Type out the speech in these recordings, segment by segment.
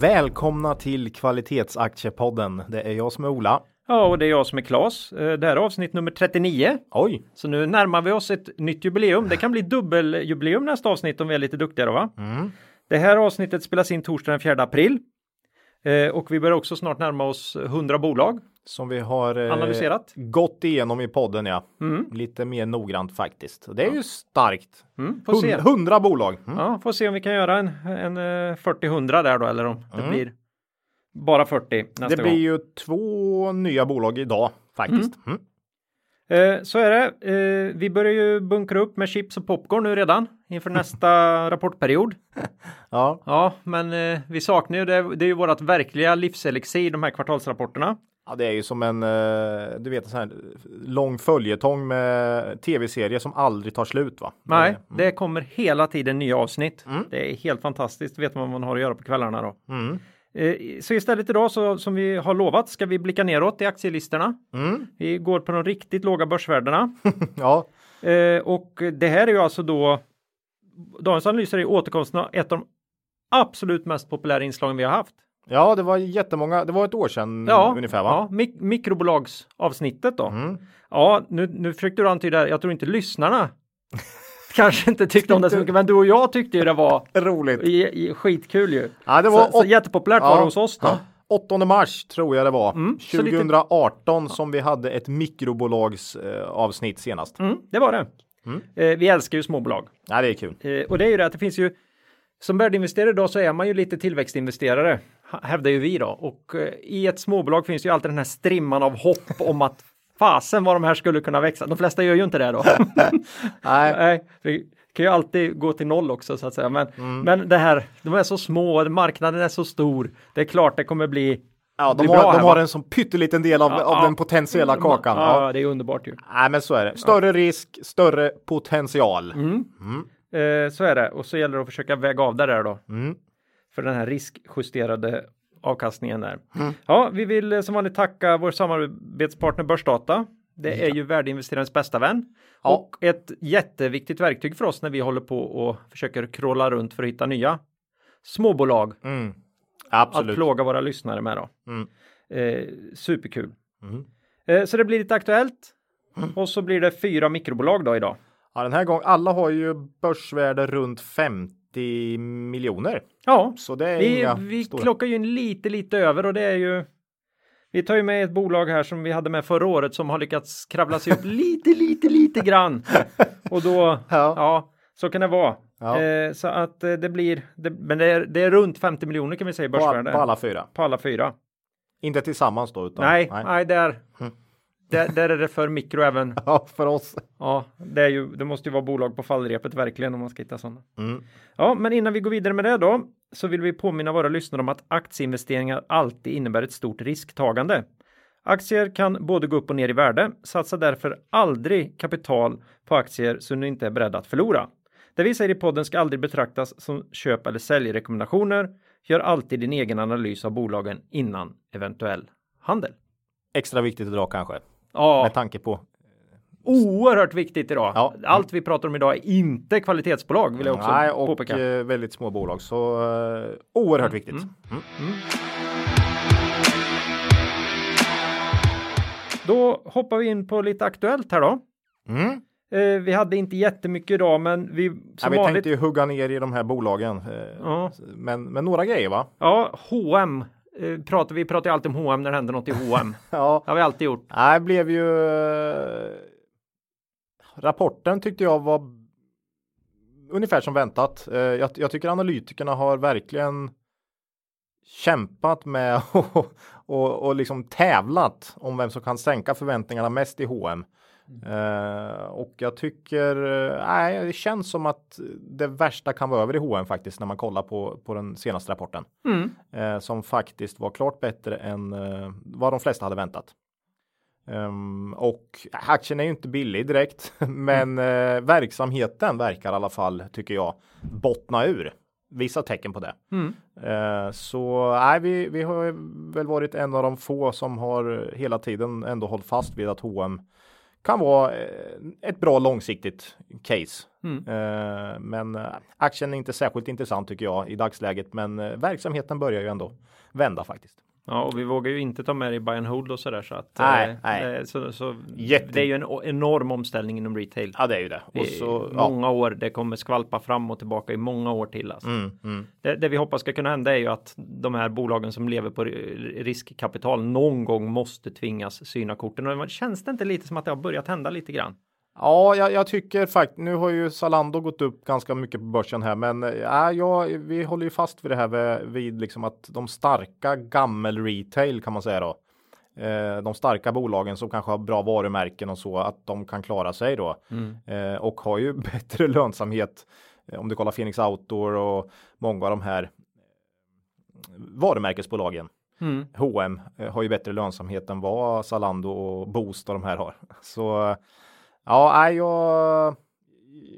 Välkomna till Kvalitetsaktiepodden. Det är jag som är Ola. Ja, och det är jag som är Klas. Eh, Det här är avsnitt nummer 39. Oj, Så nu närmar vi oss ett nytt jubileum. Det kan bli dubbeljubileum nästa avsnitt om vi är lite duktigare va? Mm. Det här avsnittet spelas in torsdag den 4 april. Eh, och vi börjar också snart närma oss 100 bolag. Som vi har eh, Analyserat. gått igenom i podden ja. Lite mer noggrant faktiskt. Det är ju starkt. Mm, får se. Hund- Hundra bolag. Mm. Ja, får se om vi kan göra en, en eh, 40-100 där då eller om det blir bara 40 nästa Mm. Det blir gång. ju två nya bolag idag faktiskt. Mm. Eh, så är det. Eh, vi börjar ju bunkra upp med chips och popcorn nu redan inför nästa rapportperiod. Ja, Ja, men eh, vi saknar ju det. Det är ju vårat verkliga livselixir, de här kvartalsrapporterna. Ja, det är ju som en, eh, du vet, en sån här lång följetong med tv-serier som aldrig tar slut va? Nej, Mm. det kommer hela tiden nya avsnitt. Det är helt fantastiskt. Vet man vad man har att göra på kvällarna då. Mm. Eh, Så istället idag så som vi har lovat ska vi blicka neråt i aktielistorna. Mm. Vi går på de riktigt låga börsvärdena. Ja, Eh, och det här är ju alltså då Dagens analyser är återkomsten av ett av de absolut mest populära inslagen vi har haft. Ja, det var jättemånga. Det var ett år sedan Ja, ungefär va? ja mik- mikrobolagsavsnittet då. Mm. Ja, nu, nu försökte du antyda, jag tror inte lyssnarna kanske inte tyckte om det så mycket, men du och jag tyckte ju det var Roligt. i, i, skitkul ju. Ja, det var så, så jättepopulärt var det hos oss då. Ja, 8 mars tror jag det var. Mm, så lite- 2018 som vi hade ett mikrobolagsavsnitt eh, senast. Mm, det var det. Eh, vi älskar ju småbolag. Ja, det är kul. Eh, och det är ju det att det finns ju som värdeinvesterare idag så är man ju lite tillväxtinvesterare hävdar ju vi då och eh, i ett småbolag finns ju alltid den här strimman av hopp om att fasen vad de här skulle kunna växa. De flesta gör ju inte det då. Nej, Nej, kan ju alltid gå till noll också så att säga. Men, Mm. men det här, de är så små, marknaden är så stor. Det är klart det kommer bli. ja, de har, de här, har en sån pytteliten del av, Ja, av ja. den potentiella kakan. Ja, Ja. det är underbart ju. Nej, men så är det. Större risk, större potential. Mm. Eh, så är det och så gäller det att försöka väga av det där då. Mm. För den här riskjusterade avkastningen där. Mm. Ja, vi vill eh, som vanligt tacka vår samarbetspartner Börsdata. Det är ju värdeinvesterarens bästa vän. Ja. Och ett jätteviktigt verktyg för oss när vi håller på och försöker kråla runt för att hitta nya småbolag Mm. att Absolut. plåga våra lyssnare med då. Mm. Eh, superkul. Mm. Eh, så det blir lite aktuellt. Och så blir det fyra mikrobolag då idag. Ja, den här gången, alla har ju börsvärde runt 50 miljoner. Ja, Så det är vi, inga vi stora. klockar ju in lite, lite över och det är ju vi tar ju med ett bolag här som vi hade med förra året som har lyckats kravla sig upp lite, lite, lite grann. Och då, Ja. ja, så kan det vara. Ja. Eh, så att eh, det blir, det, men det är, det är runt 50 miljoner kan vi säga i på, börsvärde. på alla fyra. På alla fyra. Inte tillsammans då, utan nej, nej, där, Mm. Där, där är det för mikro även. Ja, för oss. Ja, det, är ju, det måste ju vara bolag på fallrepet verkligen om man ska hitta sådana. Mm. Ja, men innan vi går vidare med det då så vill vi påminna våra lyssnare om att aktieinvesteringar alltid innebär ett stort risktagande. Aktier kan både gå upp och ner i värde. Satsa därför aldrig kapital på aktier som du inte är beredd att förlora. Det vi säger i podden ska aldrig betraktas som köp eller säljrekommendationer. Gör alltid din egen analys av bolagen innan eventuell handel. Extra viktigt idag kanske. Ja, Med tanke på. oerhört viktigt idag. Ja. Allt vi pratar om idag är inte kvalitetsbolag vill jag också Nej, och påpeka. eh, väldigt små bolag. Så eh, oerhört viktigt. mm. Mm. Då hoppar vi in på lite aktuellt här då. Mm. Eh, vi hade inte jättemycket idag, men vi som Ja, vi vanligt. tänkte ju hugga ner i de här bolagen. eh, Ja. Men, men några grejer va? Ja, H&M eh, pratar vi pratar ju alltid om H&M när det händer något i H&M. Ja. Det har vi alltid gjort. Nej, blev ju. eh, Rapporten tyckte jag var ungefär som väntat. Eh, Jag, jag tycker analytikerna har verkligen kämpat med och, och, och liksom tävlat om vem som kan sänka förväntningarna mest i H&M. Eh, och jag tycker, eh, nej, det känns som att det värsta kan vara över i H&M faktiskt när man kollar på, på den senaste rapporten. Mm. Eh, som faktiskt var klart bättre än vad de flesta hade väntat. Um, och aktien är ju inte billig direkt, men uh, verksamheten verkar i alla fall, tycker jag, bottna ur. Vissa tecken på det. Mm. Uh, så nej, vi, vi har väl varit en av de få som har hela tiden ändå hållit fast vid att H&M kan vara ett bra långsiktigt case. Mm. Men aktien är inte särskilt intressant tycker jag i dagsläget, men verksamheten börjar ju ändå vända faktiskt. Ja, och vi vågar ju inte ta med i buy and hold och sådär så att. Nej, eh, nej. Så, så Jätte- det är ju en enorm omställning inom retail. Ja, det är ju det. Och så, ja. många år. Det kommer skvalpa fram och tillbaka i många år till. Alltså. Mm, mm. Det, det vi hoppas ska kunna hända är ju att de här bolagen som lever på ri- riskkapital någon gång måste tvingas syna korten. Och känns det inte lite som att det har börjat hända lite grann? Ja, jag, jag tycker faktiskt. Nu har ju Zalando gått upp ganska mycket på börsen här, men äh, ja, vi håller ju fast vid det här vid, vid liksom att de starka gammel retail kan man säga då. Eh, de starka bolagen som kanske har bra varumärken och så att de kan klara sig då eh, och har ju bättre lönsamhet. Eh, om du kollar Phoenix Outdoor och många av de här eh, varumärkesbolagen. Mm. H&M har ju bättre lönsamhet än vad Zalando och Boost och de här har. Så ja, jag,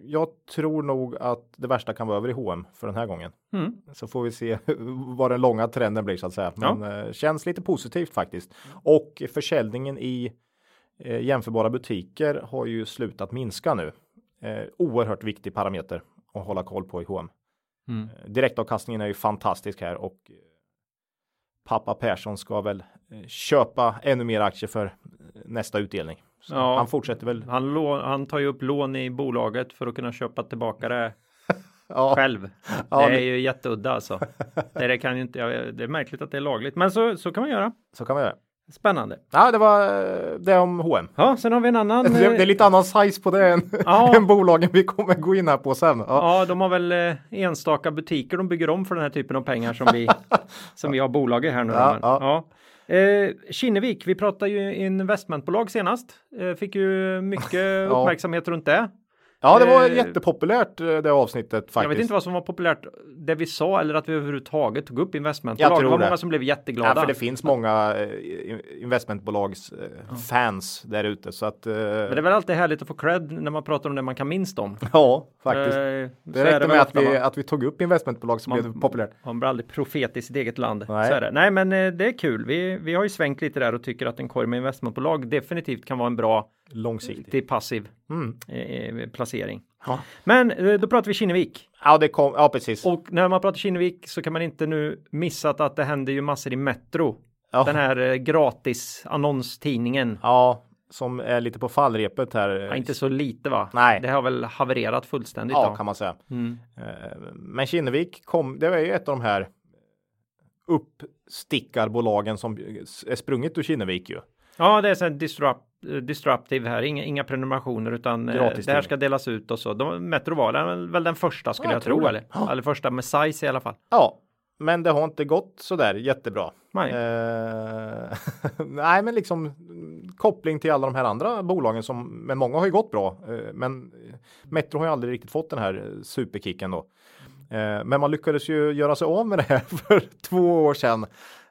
jag tror nog att det värsta kan vara över i H&M för den här gången. Mm. Så får vi se vad den långa trenden blir så att säga. Men eh, känns lite positivt faktiskt. Och försäljningen i eh, jämförbara butiker har ju slutat minska nu. Eh, oerhört viktig parameter att hålla koll på i H&M. Mm. Direktavkastningen är ju fantastisk här och eh, pappa Persson ska väl eh, köpa ännu mer aktier för eh, nästa utdelning. Ja. Han fortsätter väl. Han, lå- han tar ju upp lån i bolaget för att kunna köpa tillbaka det Ja, själv. Ja, det är ju jätteudda alltså. Det, det kan ju inte, det är märkligt att det är lagligt, men så, så kan man göra. så kan man göra. Spännande. Ja, det var eh, det om H&M. Ja, sen har vi en annan. Det, det är lite annan size på det än, Ja. än bolagen vi kommer gå in här på sen. Ja, Ja, de har väl eh, enstaka butiker de bygger om för den här typen av pengar som vi, som vi har bolag i här nu. Ja, ja. Ja. Eh, Kinnevik, vi pratade ju investmentbolag senast. Eh, fick ju mycket uppmärksamhet runt det. Ja det var Eh, jättepopulärt eh, det avsnittet faktiskt. Jag vet inte vad som var populärt, det vi sa eller att vi överhuvudtaget tog upp investmentbolag. Det var det. många som blev jätteglada. Ja, för det finns många eh, investmentbolags eh, fans där ute så att eh, Men det är väl alltid härligt att få cred när man pratar om det man kan minst om. ja, faktiskt. Eh, det räckte med att vi, att vi tog upp investmentbolag så Man- blev populärt. Man blir aldrig profet i sitt eget land. Nej. Nej, men det är kul. Vi, vi har ju svängt lite där och tycker att en korg med investmentbolag definitivt kan vara en bra Långsiktigt. till passiv Mm. eh, placering. Ja. Men eh, då pratar vi Kinnevik Ja, det kom, ja precis. och när man pratar Kinnevik så kan man inte nu missa att det händer ju massor i Metro. ja. Den här eh, gratis annonstidningen. ja, som är lite på fallrepet här. Ja, inte så lite va? Nej. Det har väl havererat fullständigt. Ja, då. kan man säga. Mm. Eh, Men Kinnevik kom, det var ju ett av de här uppstickarbolagen som är sprunget ur Kinnevik ju. Ja, det är så här disrupt, disruptive här, inga, inga prenumerationer utan eh, Gratis det här ska delas ut och så. De, Metro var väl den första skulle Ja, jag, jag tro, eller? Ja. Eller första med size i alla fall. Ja, men det har inte gått så där jättebra. Nej. Eh, nej, men liksom koppling till alla de här andra bolagen som, men många har ju gått bra. Eh, men Metro har ju aldrig riktigt fått den här eh, superkicken då. Eh, men man lyckades ju göra sig av med det här för två år sedan.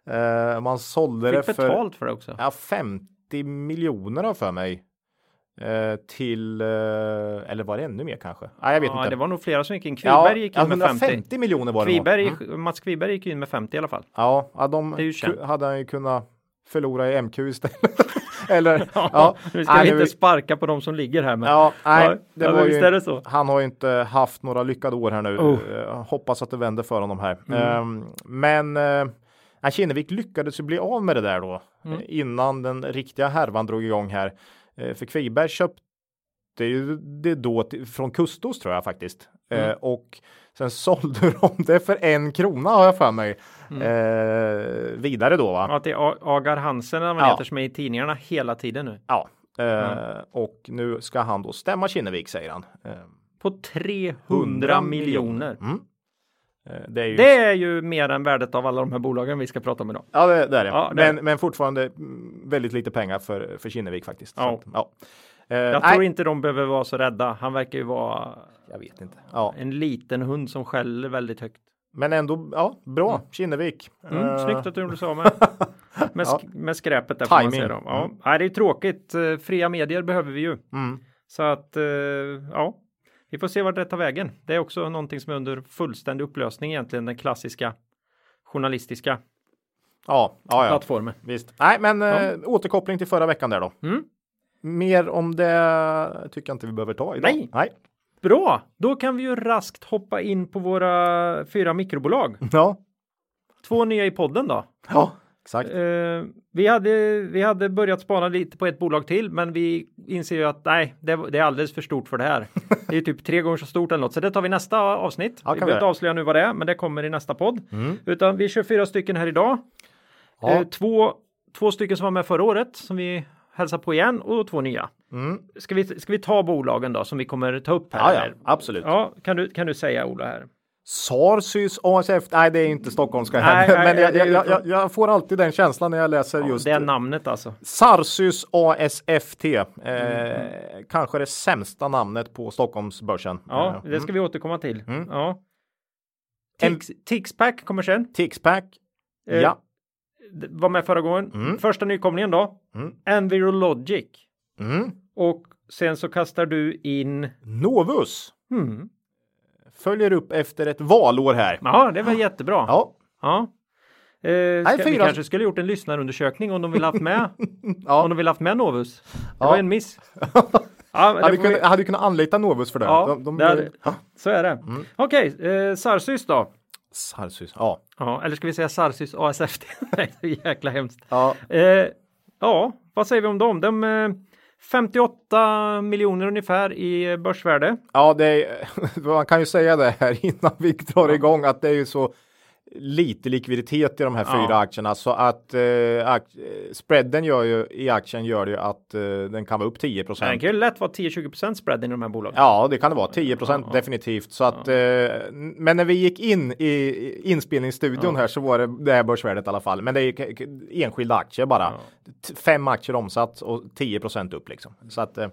Eh, man sålde Fick det för betalt för det också. ja, 50 miljoner har för mig. Eh, till, eh, eller var det ännu mer kanske? Nej, jag vet ja, inte. det var nog flera som gick in. Kviberg gick in med 50. 150 miljoner var det. Kviberg, Mm. Mats Kviberg gick in med 50 i alla fall. Ja, ja de Det är ju känt. ku- hade han ju kunnat förlora i MQ istället. Eller ja, Nu ska nej, vi inte sparka på de som ligger här. Men... ja, nej, Ja, det ja, var ju, så. Han har ju inte haft några lyckade år här nu. Oh. Hoppas att det vänder för honom här. Mm. Ehm, men eh, Kinnevik lyckades ju bli av med det där då Mm. eh, innan den riktiga härvan drog igång här. Eh, för Kviberg köpte ju det då till, från Kustos tror jag faktiskt. Eh, Mm. och sen sålde de det för en krona har jag för mig. Mm. Eh, vidare då va? Ja, att det är Agar Hansen vad Ja. han heter som är i tidningarna hela tiden nu. Ja. Eh, Mm. Och nu ska han då stämma Kinnevik säger han. Eh, På 300 miljoner. Mm. Eh, det är ju Det är ju mer än värdet av alla de här bolagen vi ska prata om idag. Ja, det, det är det. Ja, det är men, men fortfarande mm, väldigt lite pengar för, för Kinnevik faktiskt. Ja. att, ja. Eh, Jag nej, tror inte de behöver vara så rädda. Han verkar ju vara jag vet inte. Ja, en liten hund som skäller väldigt högt. men ändå, ja, bra. Kinnevik. Mm, Eh, snyggt att du gjorde så med. med, Ja. sk- med skräpet där får man Timing. säga då. Ja. Mm. Nej, det är tråkigt. Fria medier behöver vi ju. Mm. Så att ja, vi får se vart det tar vägen. Det är också någonting som är under fullständig upplösning egentligen, den klassiska journalistiska Ja, ja, ja. plattformen. Visst. Nej, men Ja. eh, återkoppling till förra veckan där då. Mm. Mer om det tycker jag inte vi behöver ta idag. Nej. Nej. Bra, då kan vi ju raskt hoppa in på våra fyra mikrobolag. Ja. Två nya i podden då. Ja, exakt. Eh, vi, hade, vi hade börjat spana lite på ett bolag till, men vi inser ju att nej, det, det är alldeles för stort för det här. Det är typ tre gånger så stort eller något, så det tar vi nästa avsnitt. Ja, vi behöver inte avslöja nu vad det är, men det kommer i nästa podd. Mm. Utan vi kör fyra stycken här idag. Ja. Eh, två, två stycken som var med förra året som vi hälsar på igen och två nya. Mm. Ska vi, ska vi ta bolagen då som vi kommer ta upp här? Ja, ja, absolut. ja kan, du, kan du säga Ola här? Sarsys ASF, nej det är inte stockholmska Nej, nej, men jag, jag, jag, jag får alltid den känslan när jag läser Ja, just det är namnet alltså. Sarsys ASFT. Eh, Mm, Kanske det sämsta namnet på Stockholmsbörsen. Ja, Eh, det ska vi återkomma till. Mm. Ja. En- Tix, Tixpack kommer sen. Tixpack. Eh, Ja. Var med förra gången. Mm. Första nykomlingen då. Mm. Envirologic. Mm. Och sen så kastar du in. Novus. Hmm. Följer upp efter ett valår här. Ja, det var jättebra. Ja. Ja. Eh, ska, vi kanske skulle gjort en lyssnarundersökning om de vill haft med. Ja. Om de vill haft med Novus. Det Ja. var en miss. Ja, Hade vi- kunnat, hade kunnat anlita Novus för det. Ja, de, de, det hade- Ja. Så är det. Mm. Okej, eh, Sarsys då. Sarsys. Ja. Ja, eller ska vi säga Sarsys ASFT? Nej, jäkla hemskt. Ja. Eh, ja, vad säger vi om dem? De eh, 58 miljoner ungefär i börsvärde. Ja, det är, man kan ju säga det här innan vi drar igång att det är ju så lite likviditet i de här Ja. fyra aktierna så att eh, ak- eh, spreaden gör ju i aktien gör ju att eh, den kan vara upp 10 Det procent. kan ju lätt vara 10-20% spread i de här bolagen. Ja, det kan det vara 10 procent Ja. definitivt. Så att, eh, men när vi gick in i inspelningsstudion Ja. här så var det det här börsvärdet i alla fall. Men det är enskilda aktier bara. Ja. Fem aktier omsatt och 10 procent upp liksom. Så att eh,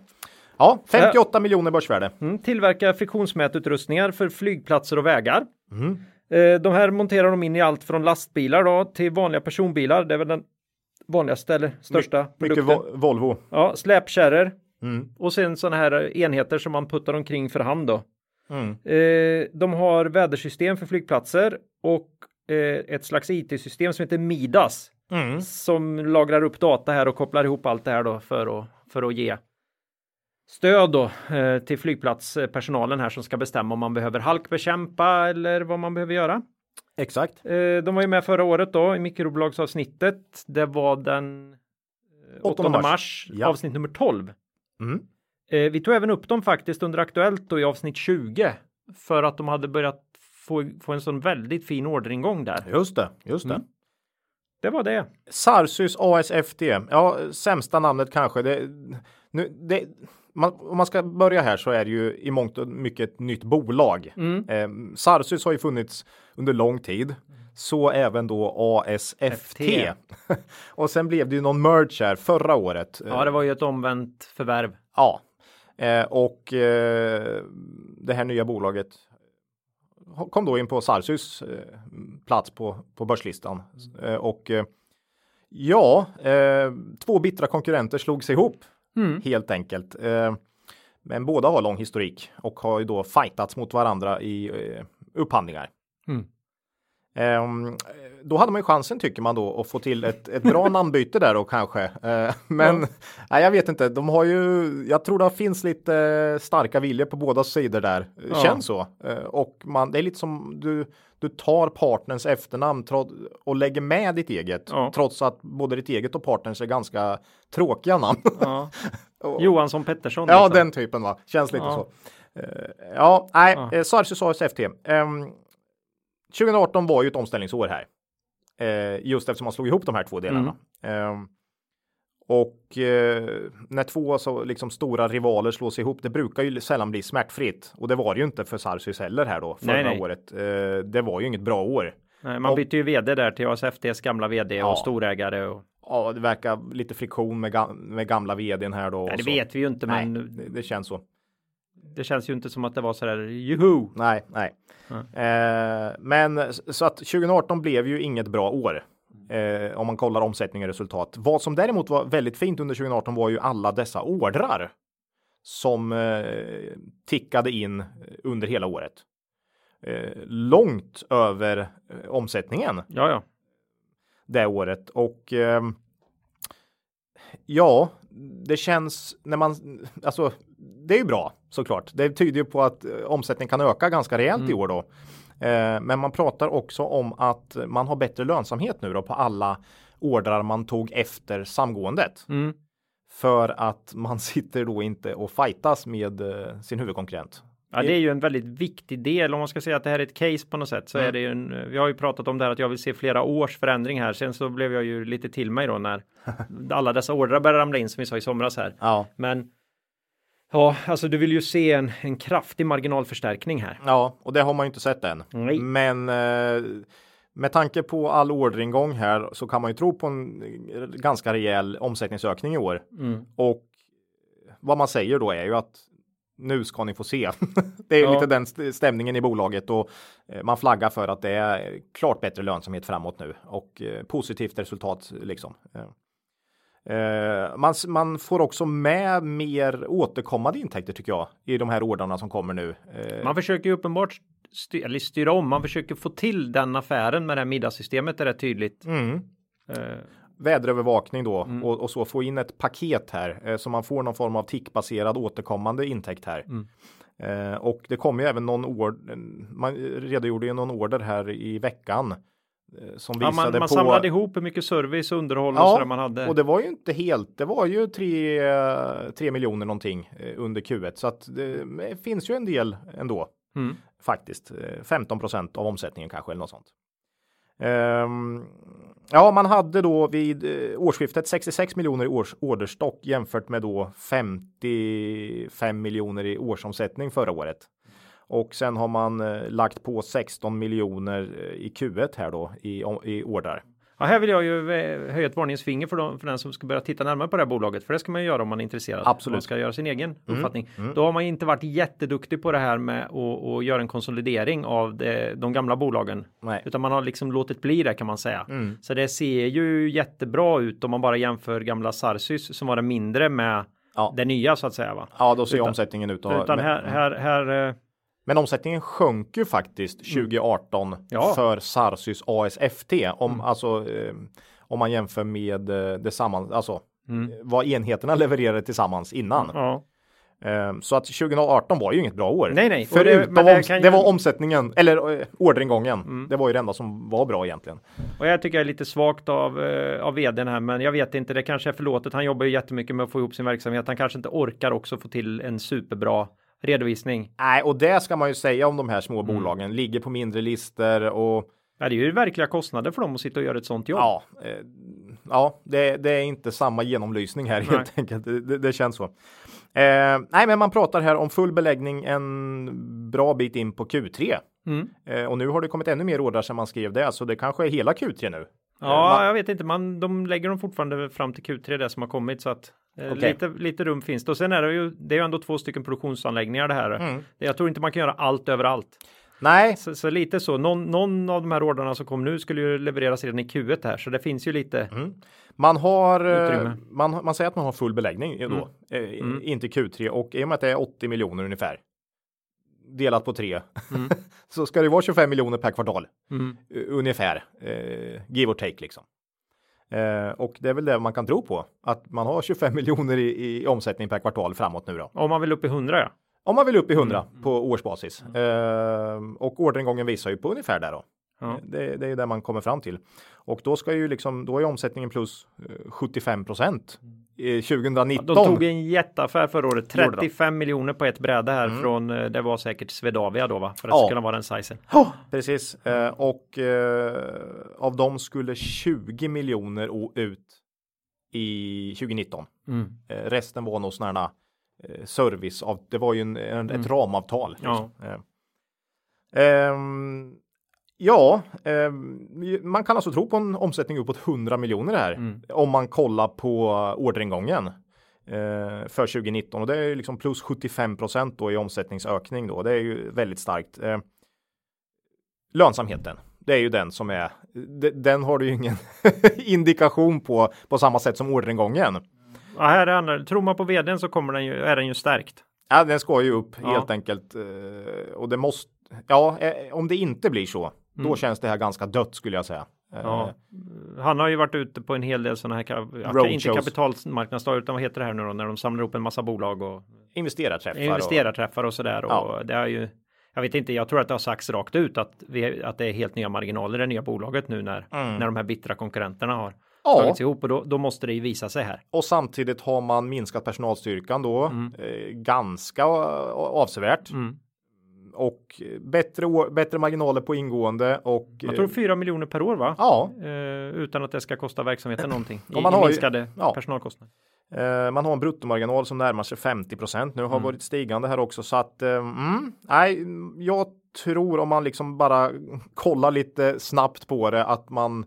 ja, 58 miljoner börsvärde. Mm, tillverkar friktionsmätutrustningar för flygplatser och vägar. Mm. Eh, de här monterar de in i allt från lastbilar då, till vanliga personbilar. Det är väl den vanligaste eller största Mycket produkten. Vo- Volvo. Ja, släpkärror Mm. och sen sådana här enheter som man puttar omkring för hand då. Mm. Eh, de har vädersystem för flygplatser och eh, ett slags IT-system som heter Midas Mm. som lagrar upp data här och kopplar ihop allt det här då för att, för att ge stöd då eh, till flygplatspersonalen här som ska bestämma om man behöver halkbekämpa eller vad man behöver göra. Exakt. Eh, de var ju med förra året då i mikrobolagsavsnittet. Det var den eh, 8 8 mars, mars. Ja. avsnitt nummer 12. Mm. Eh, vi tog även upp dem faktiskt under Aktuellt då i avsnitt 20 för att de hade börjat få, få en sån väldigt fin orderingång där. Just det, just det. Mm. Det var det. Sarsys ASFT. Ja, sämsta namnet kanske. Det, nu, det, man, om man ska börja här så är det ju i mångt och mycket ett nytt bolag. Mm. Eh, Sarsys har ju funnits under lång tid. Så även då ASFT. FT. och sen blev det ju någon merge här förra året. Ja, det var ju ett omvänt förvärv. Ja, eh, och eh, det här nya bolaget kom då in på Sarsys eh, plats på, på börslistan. Eh, och eh, ja, eh, två bittra konkurrenter slog sig ihop Mm. helt enkelt. Eh, men båda har lång historik och har ju då fightats mot varandra i eh, upphandlingar. Mm. Ehm, då hade man ju chansen tycker man då att få till ett, ett bra namnbyte där då kanske. Eh, men nej, jag vet inte, de har ju, jag tror det finns lite starka viljor på båda sidor där. Ja. Känns så. Och man, det är lite som du, du tar partners efternamn och lägger med ditt eget. Ja. Trots att både ditt eget och partners är ganska tråkiga namn. Ja. Johansson Pettersson. Ja, liksom. den typen va. Känns lite Ja. så. Eh, ja, nej, Ja. Sarsus ASFT. Um, 2018 var ju ett omställningsår här. Eh, just eftersom man slog ihop de här två delarna. Ehm, och eh, när två så liksom stora rivaler slås ihop, det brukar ju sällan bli smärtfritt. Och det var det ju inte för Sarsus heller här då, förra Nej, nej. året. Eh, det var ju inget bra år. Nej, man Och- bytte ju vd där till ASFTs gamla vd Ja. och storägare. Och... Ja, det verkar lite friktion med, ga- med gamla vdn här då. Nej, det så. vet vi ju inte, men det, det känns så. det känns ju inte som att det var så där juhu. Nej, nej. Eh, men så att 2018 blev ju inget bra år. Eh, om man kollar omsättning och resultat. Vad som däremot var väldigt fint under 2018 var ju alla dessa ordrar som eh, tickade in under hela året. Eh, långt över eh, omsättningen Ja, ja. det året och eh, ja, det känns när man alltså det är ju bra såklart. Det tyder ju på att eh, omsättningen kan öka ganska rejält i år då. Eh, men man pratar också om att man har bättre lönsamhet nu då på alla ordrar man tog efter samgåendet. Mm. För att man sitter då inte och fightas med eh, sin huvudkonkurrent. Ja, det är ju en väldigt viktig del. Om man ska säga att det här är ett case på något sätt så Mm. är det ju en. Vi har ju pratat om det här att jag vill se flera års förändring här. Sen så blev jag ju lite till mig då när alla dessa ordrar började ramla in som vi sa i somras här. Ja, Men ja, alltså du vill ju se en, en kraftig marginalförstärkning här. ja, och det har man ju inte sett än. Nej. Men eh, med tanke på all orderingång här så kan man ju tro på en eh, ganska rejäl omsättningsökning i år. Mm. Och vad man säger då är ju att nu ska ni få se. det är Ja. lite den st- stämningen i bolaget och eh, man flaggar för att det är klart bättre lönsamhet framåt nu och positivt resultat liksom. Eh, man, man får också med mer återkommande intäkter tycker jag i de här ordrarna som kommer nu. Eh, Man försöker ju uppenbart styr, styra om. Man försöker få till den affären med det här middagssystemet är rätt tydligt. mm. Eh, väderövervakning då Mm. och, och så få in ett paket här eh, så man får någon form av tickbaserad återkommande intäkt här. Mm. Eh, och det kom ju även någon order. Man redogjorde ju någon order här i veckan eh, som ja, visade man, man på. samlade ihop hur mycket service och underhåll och Ja, sådär man hade. och det var ju inte helt. Det var ju 3 tre miljoner någonting eh, under Q1 så att det finns ju en del ändå Mm. faktiskt. Eh, 15% av omsättningen kanske eller något sånt. Ehm, ja, man hade då vid eh, årsskiftet 66 miljoner i års orderstock jämfört med då 55 miljoner i årsomsättning förra året. Och sen har man eh, lagt på 16 miljoner eh, i Q1 här då i, i ordrar. Ja, här vill jag ju eh, höja ett varningens finger för, de, för den som ska börja titta närmare på det här bolaget. För det ska man ju göra om man är intresserad. Absolut. Man ska göra sin egen Mm. uppfattning. Mm. Då har man ju inte varit jätteduktig på det här med att göra en konsolidering av det, de gamla bolagen. Nej. Utan man har liksom låtit bli det kan man säga. Mm. Så det ser ju jättebra ut om man bara jämför gamla Sarsys som var det mindre med Ja. det nya så att säga. Va? Ja, då ser Utan- omsättningen ut. att- Utan här, här, här eh, men omsättningen sjönk ju faktiskt 2018 Mm. Ja. för Sarsys ASFT om Mm. alltså eh, om man jämför med eh, det samman, alltså Mm. vad enheterna levererade tillsammans innan. ja. Eh, så att 2018 var ju inget bra år. Nej, nej. Det- Förutom det kan ju- det var omsättningen eller eh, orderingången. Mm. Det var ju det enda som var bra egentligen. Och jag tycker jag är lite svagt av, eh, av vdn här, men jag vet inte, det kanske är förlåtet. Han jobbar ju jättemycket med att få ihop sin verksamhet. Han kanske inte orkar också få till en superbra redovisning. Nej, och det ska man ju säga om de här Mm. små bolagen. Ligger på mindre listor och Ja, det är ju verkliga kostnader för dem att sitta och göra ett sånt jobb. ja, eh, ja det, det är inte samma genomlysning här Nej. helt enkelt. Det, det, det känns så. Eh, nej, men man pratar här om full beläggning en bra bit in på Q3. Mm. Eh, och nu har det kommit ännu mer ordrar sedan man skrev det, så det kanske är hela Q3 nu. Ja, man- jag vet inte. Man, de lägger dem fortfarande fram till Q3 det som har kommit så att eh, Okej. lite, lite rum finns det. Och sen är det ju, det är ju ändå två stycken produktionsanläggningar det här. Mm. Jag tror inte man kan göra allt överallt. Nej, Så, så lite så. Någon, någon av de här ordrarna som kom nu skulle ju levereras redan i Q1 här, så det finns ju lite. Mm. Man har, eh, Utrymme. man, man säger att man har full beläggning då, eh, Mm. inte Q3 och i och med att det är 80 miljoner ungefär delat på tre Mm. så ska det vara 25 miljoner per kvartal Mm. ungefär, eh, give or take liksom. Eh, och det är väl det man kan tro på att man har 25 miljoner i, i omsättning per kvartal framåt nu då. Om man vill upp i 100 ja. Om man vill upp i 100 Mm. på årsbasis eh, och orderingången visar ju på ungefär där då. Ja. Det, det är ju det man kommer fram till. Och då ska ju liksom, då är omsättningen plus eh, 75 procent i 2019. De tog en jätteaffär förra året. Gjorde de. 35 miljoner på ett bräde här Mm. från, eh, det var säkert Swedavia då va? För att Ja. det skulle vara den sizen. Ja, precis. Eh, och eh, av dem skulle 20 miljoner ut i 2019. Mm. Eh, resten var nog sådana eh, service av, det var ju en, en, ett ramavtal. Ja. liksom. Eh. Ja, ehm, man kan alltså tro på en omsättning uppåt 100 miljoner här Mm. om man kollar på orderingången eh, för 2019 och det är liksom plus 75 procent då i omsättningsökning då. Det är ju väldigt starkt. Eh, lönsamheten. det är ju den som är. Den har du ju ingen indikation på på samma sätt som orderingången. Ja, här är. Tror man på vdn så kommer den ju, är den ju stärkt. Ja, den ska ju upp Ja. helt enkelt. eh, Och det måste, ja, eh, om det inte blir så, då känns det här ganska dött skulle jag säga. Eh, Mm. Ja. Han har ju varit ute på en hel del sådana här, inte kapitalmarknadsdagar, utan vad heter det här nu då, när de samlar ihop en massa bolag och Investerarträffar. investerarträffar och sådär. Ja. Och det är ju, jag vet inte, jag tror att det har sagts rakt ut att, vi, att det är helt nya marginaler i det nya bolaget nu när, när de här bittra konkurrenterna har Mm. Ja. tagits ihop och då, då måste det ju visa sig här. Och samtidigt har man minskat personalstyrkan då Mm. eh, ganska eh, avsevärt. Och bättre, å- bättre marginaler på ingående och Jag tror 4 miljoner per år va? ja, Eh, utan att det ska kosta verksamheten någonting. I, Och man i har ju- minskade ja. personalkostnader. Eh, man har en bruttomarginal som närmar sig 50% nu Mm. har varit stigande här också så att eh, mm, nej, jag tror om man liksom bara kollar lite snabbt på det att man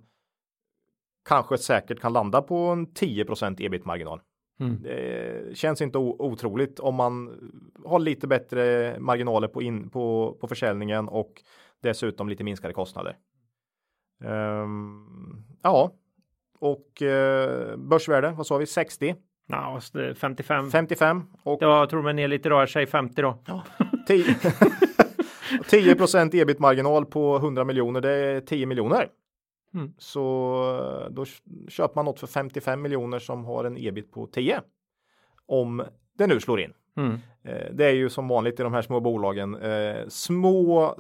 kanske säkert kan landa på en 10 ebit marginal. Mm. Det känns inte otroligt om man har lite bättre marginaler på, in, på, på försäljningen och dessutom lite minskade kostnader. Ehm, ja, och eh, börsvärde, vad sa vi, 60? Ja, så det är 55. 55 och Jag tror man är lite då, säg 50 då. 10, 10 ebit marginal på 100 miljoner, det är 10 miljoner. Mm. Så eh, då köper man något för 55 miljoner som har en ebit på 10. Om det nu slår in. Mm. Eh, Det är ju som vanligt i de här små bolagen. Eh, små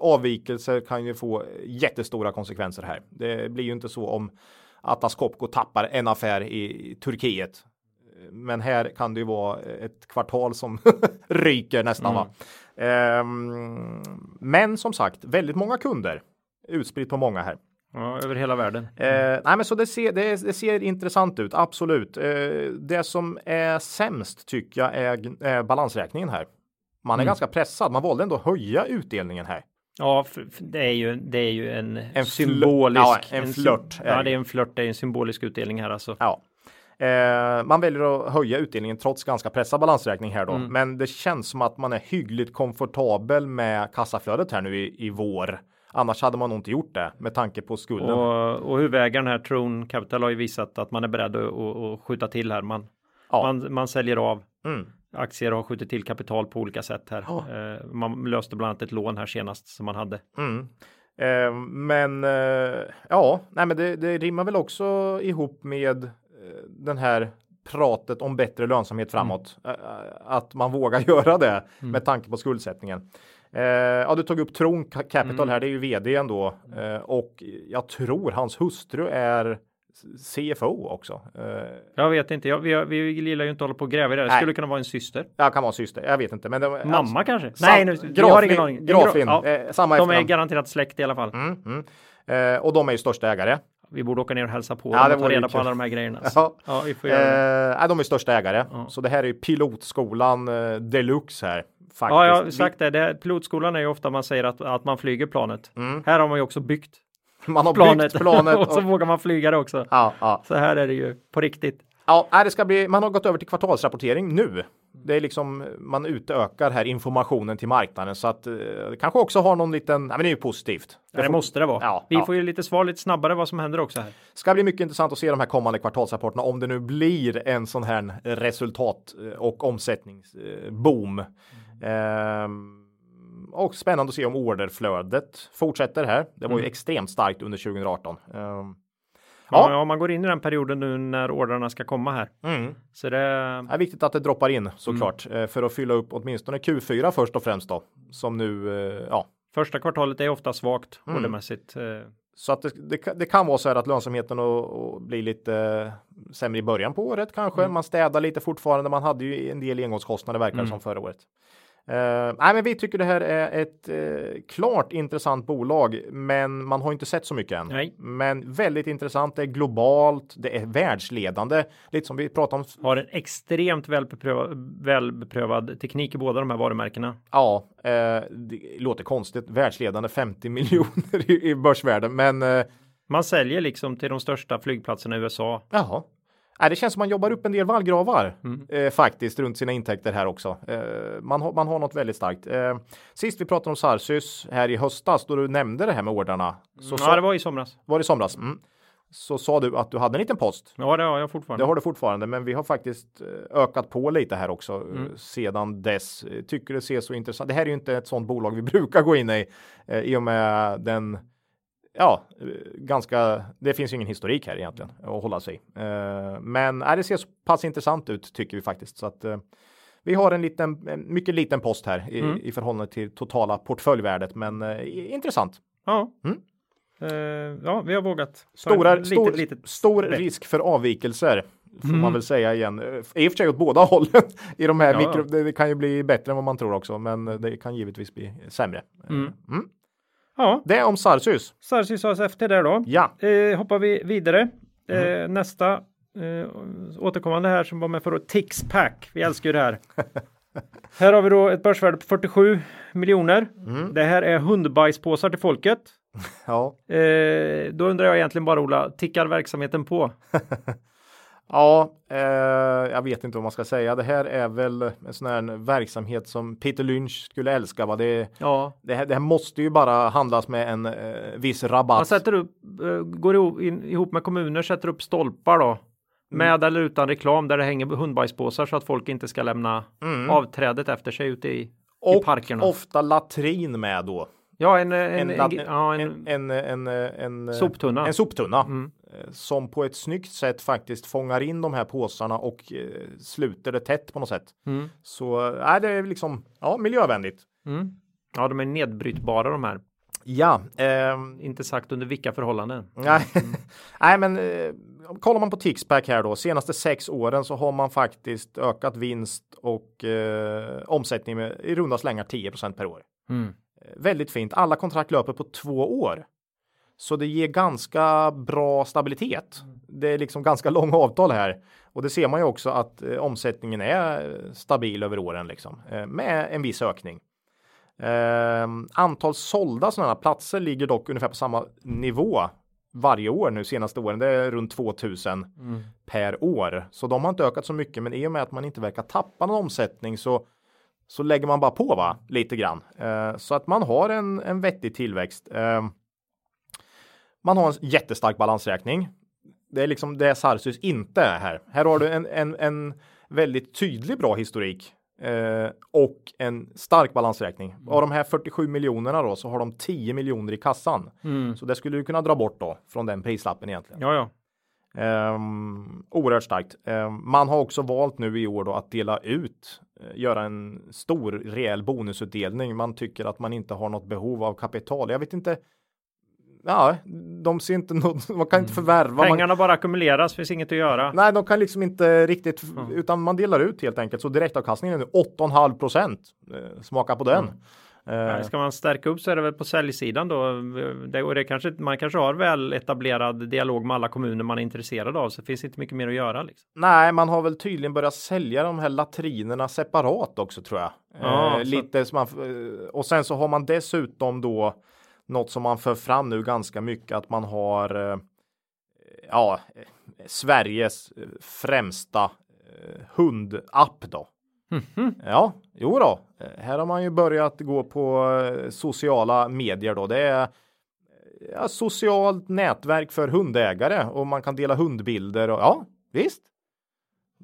avvikelser kan ju få jättestora konsekvenser här. Det blir ju inte så om Atlas Copco tappar en affär i Turkiet. Men här kan det ju vara ett kvartal som ryker nästan. Va? Ehm, men som sagt, väldigt många kunder utspritt på många här. Ja, över hela världen. Eh, nej, men så det ser, det, det ser intressant ut, absolut. Eh, det som är sämst tycker jag är, är balansräkningen här. Man är ganska pressad. Man valde ändå att höja utdelningen här. Ja, för, för det är ju, det är ju en, fl- symbolisk. ja, en sym- flört Ja, det. det är en flört. Det är en symbolisk utdelning här alltså. Ja. Eh, man väljer att höja utdelningen trots ganska pressad balansräkning här då. Mm. Men det känns som att man är hyggligt komfortabel med kassaflödet här nu i, i vår. Annars hade man nog inte gjort det med tanke på skulden. Och, och huvudägaren här, Tron Capital, har ju visat att man är beredd att, att, skjuta till här. Man, Ja. man, man säljer av Mm. aktier och har skjutit till kapital på olika sätt här. Eh, man löste bland annat ett lån här senast som man hade. Mm. Eh, men eh, ja, nej, men det, det rimmar väl också ihop med eh, den här pratet om bättre lönsamhet framåt. Eh, att man vågar göra det med tanke på skuldsättningen. Eh, ja, du tog upp Tron Ca- Capital här, det är ju vdn då eh, och jag tror hans hustru är CFO också. Eh, Jag vet inte, jag, vi, vi gillar ju inte att hålla på och gräva i det. Det skulle kunna vara en syster. jag kan vara syster, jag vet inte. Men det, Mamma kanske? Sam- Nej, nu, vi har ingen aning. Graflin Ja, eh, samma de är efternamn. garanterat släkt i alla fall. Mm, mm. Eh, och de är ju största ägare. Vi borde åka ner och hälsa på Ja, dem och ta reda på alla de här grejerna. Ja. Ja, vi får göra. Eh, de är största ägare. Ja. Så det här är pilotskolan eh, deluxe här. Faktiskt. Ja, jag har sagt det. det. Pilotskolan är ju ofta man säger att, att man flyger planet. Här har man ju också byggt Man har planet, byggt planet. och så och, vågar man flyga det också. ja, ja. Så här är det ju på riktigt. ja, det ska bli, man har gått över till kvartalsrapportering nu. Det är liksom, man utökar här informationen till marknaden så att eh, kanske också har någon liten, nej men det är ju positivt. Det, det får- måste det vara. Ja, vi ja. får ju lite svar lite snabbare vad som händer också här. Ska bli mycket intressant att se de här kommande kvartalsrapporterna om det nu blir en sån här resultat eh, och omsättningsboom. Ehm, och spännande att se om orderflödet fortsätter här. Det var ju extremt starkt under 2018. Ehm, Ja. Ja. man går in i den perioden nu när ordrarna ska komma här. mm. Så det, Det är viktigt att det droppar in såklart eh, för att fylla upp åtminstone Q4 först och främst då som nu eh, ja första kvartalet är ofta svagt Mm. ordermässigt. Eh, så att det, det, kan- det kan vara så här att lönsamheten och, och blir lite sämre i början på året kanske. Man städar lite fortfarande. Man hade ju en del engångskostnader verkar det som förra året. Eh, nej, men vi tycker det här är ett eh, klart intressant bolag, men man har inte sett så mycket än. Nej. Men väldigt intressant. Det är globalt. Det är världsledande, lite som vi pratade om. har en extremt välbeprövad, välbeprövad teknik i båda de här varumärkena. Ja, eh, det låter konstigt. Världsledande 50 miljoner i, i börsvärde, men Man säljer liksom till de största flygplatserna i USA. jaha. Nej, det känns som man jobbar upp en del vallgravar eh, faktiskt runt sina intäkter här också. Eh, man, har, man har något väldigt starkt. Eh, sist vi pratade om Sarsys här i höstas då du nämnde det här med ordrarna. Så, Ja, sa, det var i somras. var det i somras? Mm. Så sa du att du hade en liten post. Ja, det har jag fortfarande. Det har du fortfarande, men vi har faktiskt eh, ökat på lite här också Mm. eh, sedan dess. Eh, Tycker det ser så intressant. Det här är ju inte ett sådant bolag vi brukar gå in i eh, i och med den Ja, eh, ganska. Det finns ju ingen historik här egentligen att hålla sig. Eh, men äh, det ser så pass intressant ut tycker vi faktiskt så att eh, vi har en liten, en mycket liten post här i, Mm. i förhållande till totala portföljvärdet, men eh, intressant. Ja. Mm. Eh, ja, vi har vågat. Stora, en stor, litet, litet stor risk för avvikelser. Får Mm. man väl säga igen. Eh, I och för sig åt båda hållen. I de här Ja, mikro, det, det kan ju bli bättre än vad man tror också, men det kan givetvis bli sämre. Mm. Mm. Ja, Det om Sarsus. Sarsis ASFT där då. Ja, Eh, hoppar vi vidare. Eh, Mm. nästa eh, återkommande här som var med för Tixpack. Vi älskar ju det här. här har vi då ett börsvärde på 47 miljoner. Mm. Det här är hundbajspåsar till folket. ja, Eh, då undrar jag egentligen bara Ola, tickar verksamheten på? ja, eh, jag vet inte vad man ska säga. Det här är väl en sån här verksamhet som Peter Lynch skulle älska. Va? Det, Ja, det, här, det här måste ju bara handlas med en eh, viss rabatt. man sätter upp, eh, går ihop, med kommuner, sätter upp stolpar då. Mm. Med eller utan reklam där det hänger hundbajspåsar så att folk inte ska lämna Mm. avträdet efter sig ute i, i och parkerna. ofta latrin med då. ja, en, en, en, lat- ja, en, en, en, en, en soptunna. En soptunna Mm. Eh, som på ett snyggt sätt faktiskt fångar in de här påsarna och eh, sluter det tätt på något sätt. Mm. Så är det är liksom ja, miljövänligt. Mm. Ja, de är nedbrytbara de här. Ja, ehm, Inte sagt under vilka förhållanden. nej, nej, men eh, kollar man på Tixpack här då senaste sex åren så har man faktiskt ökat vinst och eh, omsättning med i runda slängar 10% per år. Mm. Eh, Väldigt fint. Alla kontrakt löper på två år. Så det ger ganska bra stabilitet. Det är liksom ganska långa avtal här. Och det ser man ju också att eh, omsättningen är stabil över åren liksom. Eh, med en viss ökning. Eh, antal sålda sådana platser ligger dock ungefär på samma nivå varje år nu senaste åren. Det är runt 2000 Mm. per år. Så de har inte ökat så mycket. Men i och med att man inte verkar tappa någon omsättning så så lägger man bara på va lite grann eh, så att man har en, en vettig tillväxt. Man har en jättestark balansräkning. Det är liksom det Sarsus inte är här. Här har du en, en, en väldigt tydlig bra historik eh, och en stark balansräkning. Av de här 47 miljonerna då så har de 10 miljoner i kassan. Mm. Så det skulle du kunna dra bort då från den prislappen egentligen. Ja, ja. Um, oerhört starkt. Ehm, man har också valt nu i år då att dela ut, eh, göra en stor rejäl bonusutdelning. Man tycker att man inte har något behov av kapital. Jag vet inte. Ja, de ser inte något, man kan inte förvärva. Man, Pengarna bara ackumuleras, finns inget att göra. nej, de kan liksom inte riktigt, utan man delar ut helt enkelt. Så direktavkastningen är nu 8,5 procent. Eh, smaka på den. Eh, Nej, Ska man stärka upp så är det väl på säljsidan då. Det, och det kanske, man kanske har väl etablerad dialog med alla kommuner man är intresserad av. Så det finns inte mycket mer att göra. Liksom. Nej, man har väl tydligen börjat sälja de här latrinerna separat också tror jag. Ja, eh, så- lite som man, eh, och sen så har man dessutom då något som man för fram nu ganska mycket att man har eh, ja, eh, Sveriges eh, främsta hundapp då. Mhm. Ja, jo då. Här har man ju börjat gå på sociala medier då. Det är ja, socialt nätverk för hundägare och man kan dela hundbilder och ja, visst.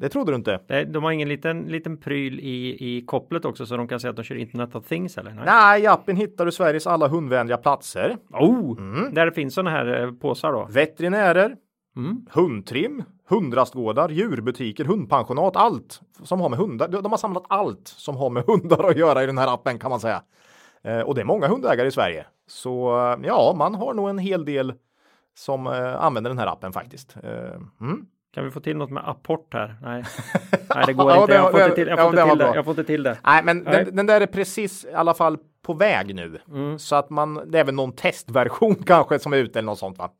Det trodde du inte. Det, de har ingen liten, liten pryl i, i kopplet också så de kan säga att de kör Internet of Things eller? Nej. Nej, i appen hittar du Sveriges alla hundvänliga platser. Oh, Mm. där det finns sådana här eh, påsar då. Veterinärer, Mm. hundtrim, hundrastgårdar, djurbutiker, hundpensionat, allt som har med hundar. De har samlat allt som har med hundar att göra i den här appen kan man säga. Eh, och det är många hundägare i Sverige. Så eh, ja, man har nog en hel del som använder den här appen faktiskt. Mm. Kan vi få till något med apport här? Nej, Nej det går Ja, inte. Jag får inte till, jag får till det. bra. Jag får inte till det. Nej, men Nej. Den, den där är precis i alla fall på väg nu. Mm. Så att man, det är väl någon testversion kanske som är ute eller något sånt va.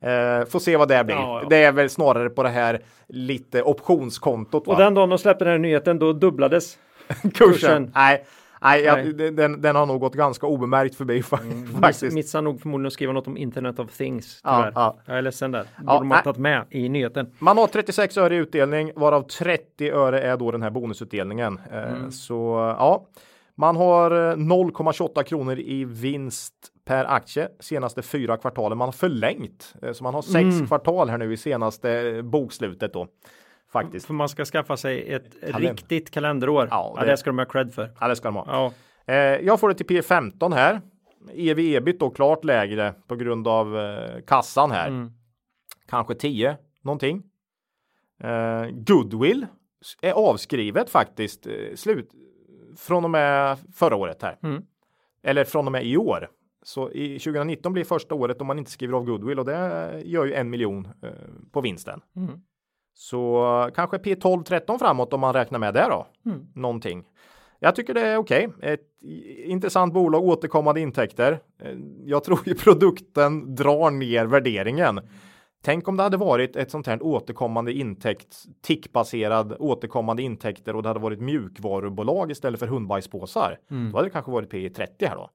Eh, får se vad det blir. Ja, ja. Det är väl snarare på det här lite optionskontot va. Och den dagen de släppte den här nyheten då dubblades kursen. kursen. Nej, Nej, jag, Nej. den- den, har nog gått ganska obemärkt förbi fa- faktiskt. Miss, missar nog förmodligen att skriva något om Internet of Things. Ja, ja. Jag är ledsen där. Ja, Borde man nej. tagit med i nyheten. Man har 36 öre i utdelning varav 30 öre är då den här bonusutdelningen. Eh, Mm. Så ja, man har eh, 0,28 kronor i vinst per aktie senaste fyra kvartalen. Man har förlängt eh, så man har sex Mm. kvartal här nu i senaste eh, bokslutet då. Faktiskt. För man ska skaffa sig ett Kalender. riktigt kalenderår. Ja, Ja, det- det ska de ha cred för. Ja, det ska de ha. Ja, Eh, jag får det till P15 här. ev ebit då klart lägre på grund av eh, kassan här. Mm. Kanske 10 någonting. Eh, goodwill är avskrivet faktiskt eh, slut från och med förra året här. Mm. Eller från och med i år. Så i 2019 blir första året om man inte skriver av goodwill och det gör ju en miljon eh, på vinsten. Mm. Så kanske P12 13 framåt om man räknar med det då. Mm. Någonting. Jag tycker det är okej. Ett i- intressant bolag, återkommande intäkter. Eh, Jag tror ju produkten drar ner värderingen. Tänk om det hade varit ett sånt här återkommande intäkt, tickbaserad återkommande intäkter och det hade varit mjukvarubolag istället för hundbajspåsar. Mm. Då hade det kanske varit P 30 här då.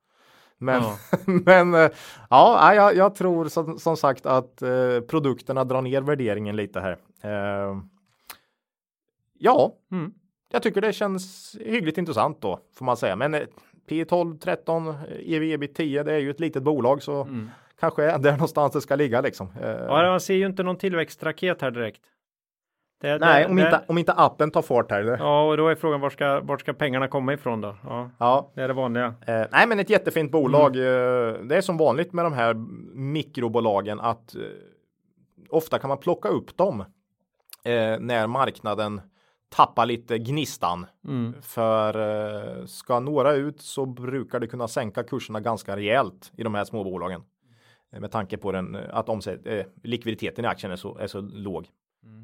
Men, Ja. men eh, ja, jag, jag tror som, som sagt att eh, produkterna drar ner värderingen lite här. Eh, ja, Mm. jag tycker det känns hyggligt intressant då får man säga. Men eh, P12, 13, eh, EV, ebit 10, det är ju ett litet bolag så Mm. kanske är där någonstans det ska ligga liksom. Eh, Ja, man ser ju inte någon tillväxtraket här direkt. Det, nej, det, om det, inte, om inte appen tar fart här. det- Ja, och då är frågan var ska, vart ska pengarna komma ifrån då? Ja, Ja, det är det vanliga. Eh, nej, men ett jättefint bolag. Mm. Eh, det är som vanligt med de här mikrobolagen att eh, ofta kan man plocka upp dem eh, när marknaden tappar lite gnistan. Mm. För eh, ska några ut så brukar det kunna sänka kurserna ganska rejält i de här små bolagen. Eh, Med tanke på den, eh, att omsätt, eh, likviditeten i aktien är så, är så låg.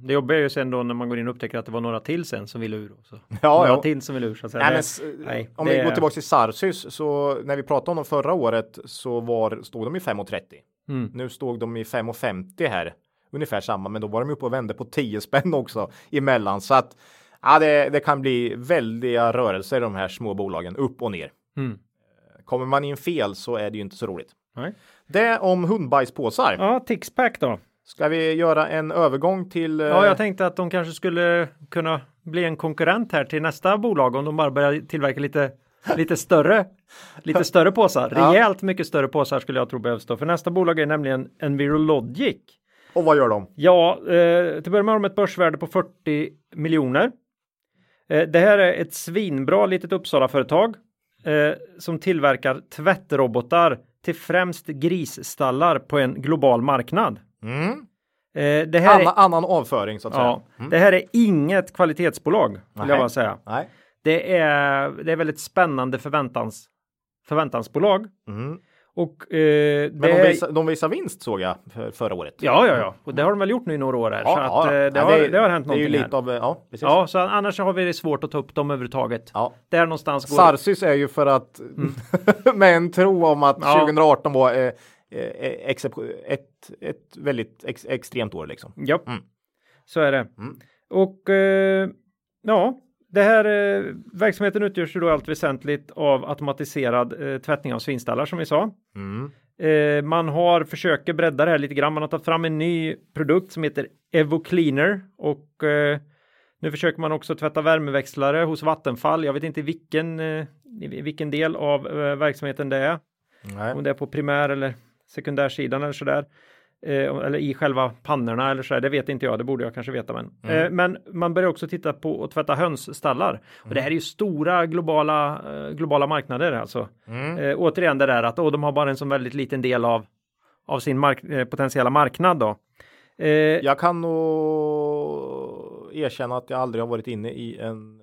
Det jobbiga är ju sen då när man går in och upptäcker att det var några till sen som ville ur. Också. Ja, några ja. till som vill ur så att säga. Nej, men, nej, om det vi går tillbaka till Sarsus så när vi pratade om dem förra året så var, stod de i 5,30. Mm. Nu stod de i 5,50 här. Ungefär samma, men då var de uppe och vände på 10 spänn också emellan. Så att ja, det, det kan bli väldiga rörelser i de här små bolagen, upp och ner. Mm. Kommer man in fel så är det ju inte så roligt. Nej. Det om hundbajspåsar. Ja, Tixpack då. Ska vi göra en övergång till? eh, Ja, jag tänkte att de kanske skulle kunna bli en konkurrent här till nästa bolag om de bara börjar tillverka lite Lite större, lite större påsar, rejält mycket större påsar skulle jag tro behövs då. För nästa bolag är nämligen Envirologic. Och vad gör de? Ja, eh, till att börja med har de ett börsvärde på 40 miljoner. Eh, det här är ett svinbra litet Uppsala-företag eh, som tillverkar tvättrobotar till främst grisstallar på en global marknad. Mm. Eh, det, här Anna, är, annan avföring så att ja, säga. det här är inget kvalitetsbolag, vill jag Nej. bara säga. Nej. Det är, det är väldigt spännande förväntans, förväntansbolag. Mm. Och eh, Men det de visar, de visar vinst såg jag för, förra året. Ja, ja, ja. Och det har de väl gjort nu i några år här. så att, eh, det, Ja, har, är- det har hänt Det någonting här. av, ja, precis. Ja, så annars har vi det svårt att ta upp dem överhuvudtaget. Ja. Där någonstans går Sarsis är ju för att med en tro om att Mm. Ja. 2018 var eh, eh, ett, ett väldigt ex, extremt år liksom. Ja, Mm. så är det. Mm. Och eh, ja, det här eh, verksamheten utgörs ju då allt väsentligt av automatiserad eh, tvättning av svinstallar som vi sa. Mm. Eh, man har försöker bredda det här lite grann. Man har tagit fram en ny produkt som heter Evo Cleaner och eh, nu försöker man också tvätta värmeväxlare hos Vattenfall. Jag vet inte vilken, eh, vilken del av eh, verksamheten det är. Nej. Om det är på primär eller sekundärsidan eller sådär. Eh, eller i själva pannorna eller sådär. Det vet inte jag. Det borde jag kanske veta. Men, Mm. eh, men man börjar också titta på att tvätta hönsstallar. Och det här är ju stora globala, eh, globala marknader alltså. Mm. Återigen det där att oh, de har bara en så väldigt liten del av, av sin mark potentiella marknad då. Jag kan nog erkänna att jag aldrig har varit inne i en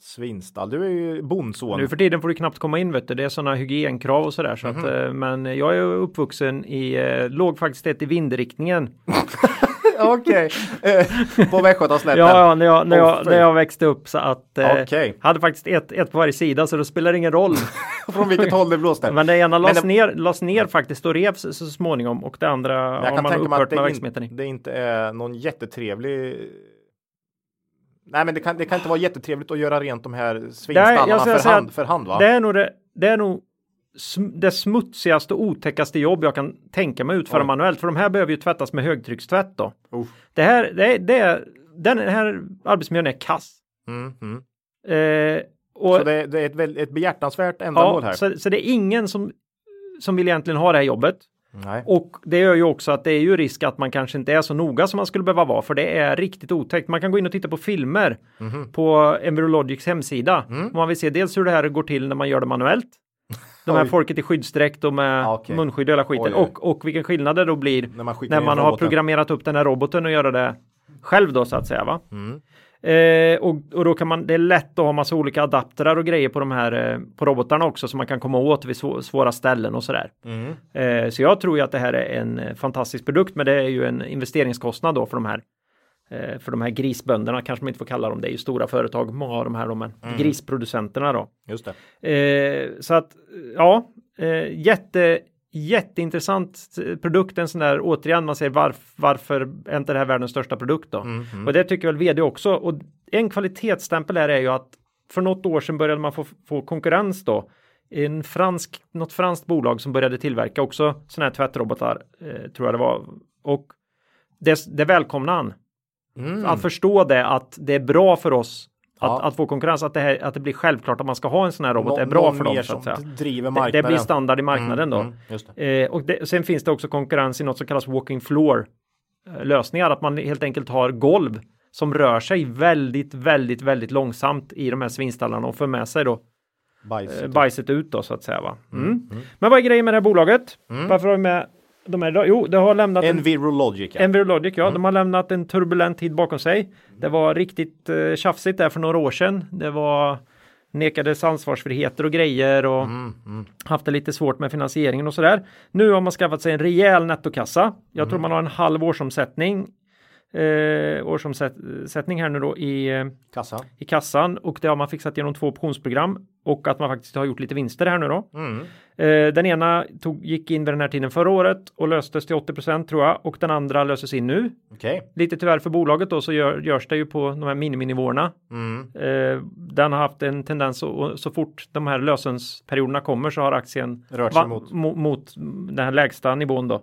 ett svinstall. Du är ju bondson. Nu för tiden får du knappt komma in vet du. Det är sådana hygienkrav och sådär. Så att, eh, men jag är uppvuxen i, eh, låg faktiskt ett i vindriktningen. Okej, eh, på Västgötaslätten. Ja, ja när, jag, när, jag, när jag växte upp så att eh, hade faktiskt ett, ett på varje sida så det spelar ingen roll. Från vilket håll det blåste. Men det ena lades, det- ner, lades ner faktiskt och revs så småningom och det andra har man upphört med det, verksamheten i. det inte är någon jättetrevlig Nej, men det kan, det kan inte vara jättetrevligt att göra rent de här svinstallarna för, hand, för hand va? Det är nog det, det är nog sm- det smutsigaste och otäckaste jobb jag kan tänka mig utföra Oj. manuellt. För de här behöver ju tvättas med högtryckstvätt då. Det här, det, det den här arbetsmiljön är kass. Mm, mm. Eh, och, Så det, det är ett, ett behjärtansvärt ändamål ja, här. så, så det är ingen som, som vill egentligen ha det här jobbet. Nej. Och det gör ju också att det är ju risk att man kanske inte är så noga som man skulle behöva vara, för det är riktigt otäckt. Man kan gå in och titta på filmer Mhm. på Embryologics hemsida. Mm. Man vill se dels hur det här går till när man gör det manuellt. De här Oj. folket i skyddsdräkt och med Ja, okej. munskydd och hela skiten. Oj, oj. Och, och vilken skillnad det då blir När man när man har programmerat upp den här roboten och göra det själv då så att säga. Va? Mm. Eh, och, och då kan man, det är lätt att ha massa olika adaptrar och grejer på de här eh, på robotarna också som man kan komma åt vid svå, svåra ställen och sådär. Mm. Eh, så jag tror ju att det här är en eh, fantastisk produkt, men det är ju en investeringskostnad då för de här eh, för de här grisbönderna kanske man inte får kalla dem. Det är ju stora företag, många av de här, här Mm. grisproducenterna då. Just det. Eh, så att ja, jätte jätteintressant eh, produkt, en sån där återigen man säger varf, varför är inte det här världens största produkt då? Mm, mm. Och det tycker väl vd också. Och en kvalitetsstämpel här är ju att för något år sedan började man få, få konkurrens då. En fransk, något franskt bolag som började tillverka också sådana här tvättrobotar, eh, tror jag det var. Och det, det välkomnar han. Mm. Att förstå det, att det är bra för oss att, Ja. att få konkurrens, att det, här, att det blir självklart att man ska ha en sån här robot, Nå- är bra för dem så att säga. driver Det, marknaden. det blir standard i marknaden då. Mm, mm, just det. Eh, och det, sen finns det också konkurrens i något som kallas walking floor eh, lösningar, att man helt enkelt har golv som rör sig väldigt, väldigt, väldigt långsamt i de här svinstallarna och för med sig då Bajs. eh, bajset ut då så att säga. Va? Mm. Men vad är grejen med det här bolaget? Varför har vi med de här? Jo, det har lämnat en Envirologic. ja. Envirologic, ja, de har lämnat en turbulent tid bakom sig. Det var riktigt eh, tjafsigt där för några år sedan. Det var nekades ansvarsfriheter och grejer och Mm, mm. haft det lite svårt med finansieringen och sådär. Nu har man skaffat sig en rejäl nettokassa. Jag tror man har en halv årsomsättning. Eh, årsomsättning här nu då i, eh, Kassa. i kassan och det har man fixat genom två optionsprogram och att man faktiskt har gjort lite vinster här nu då. Mm. Eh, den ena tog, gick in vid den här tiden förra året och löstes till 80% tror jag och den andra löses in nu. Okej. Lite tyvärr för bolaget då så gör, görs det ju på de här miniminivåerna. Mm. Eh, den har haft en tendens och, så fort de här lösensperioderna kommer så har aktien Rört sig va- mot. mo- mot den här lägsta nivån då.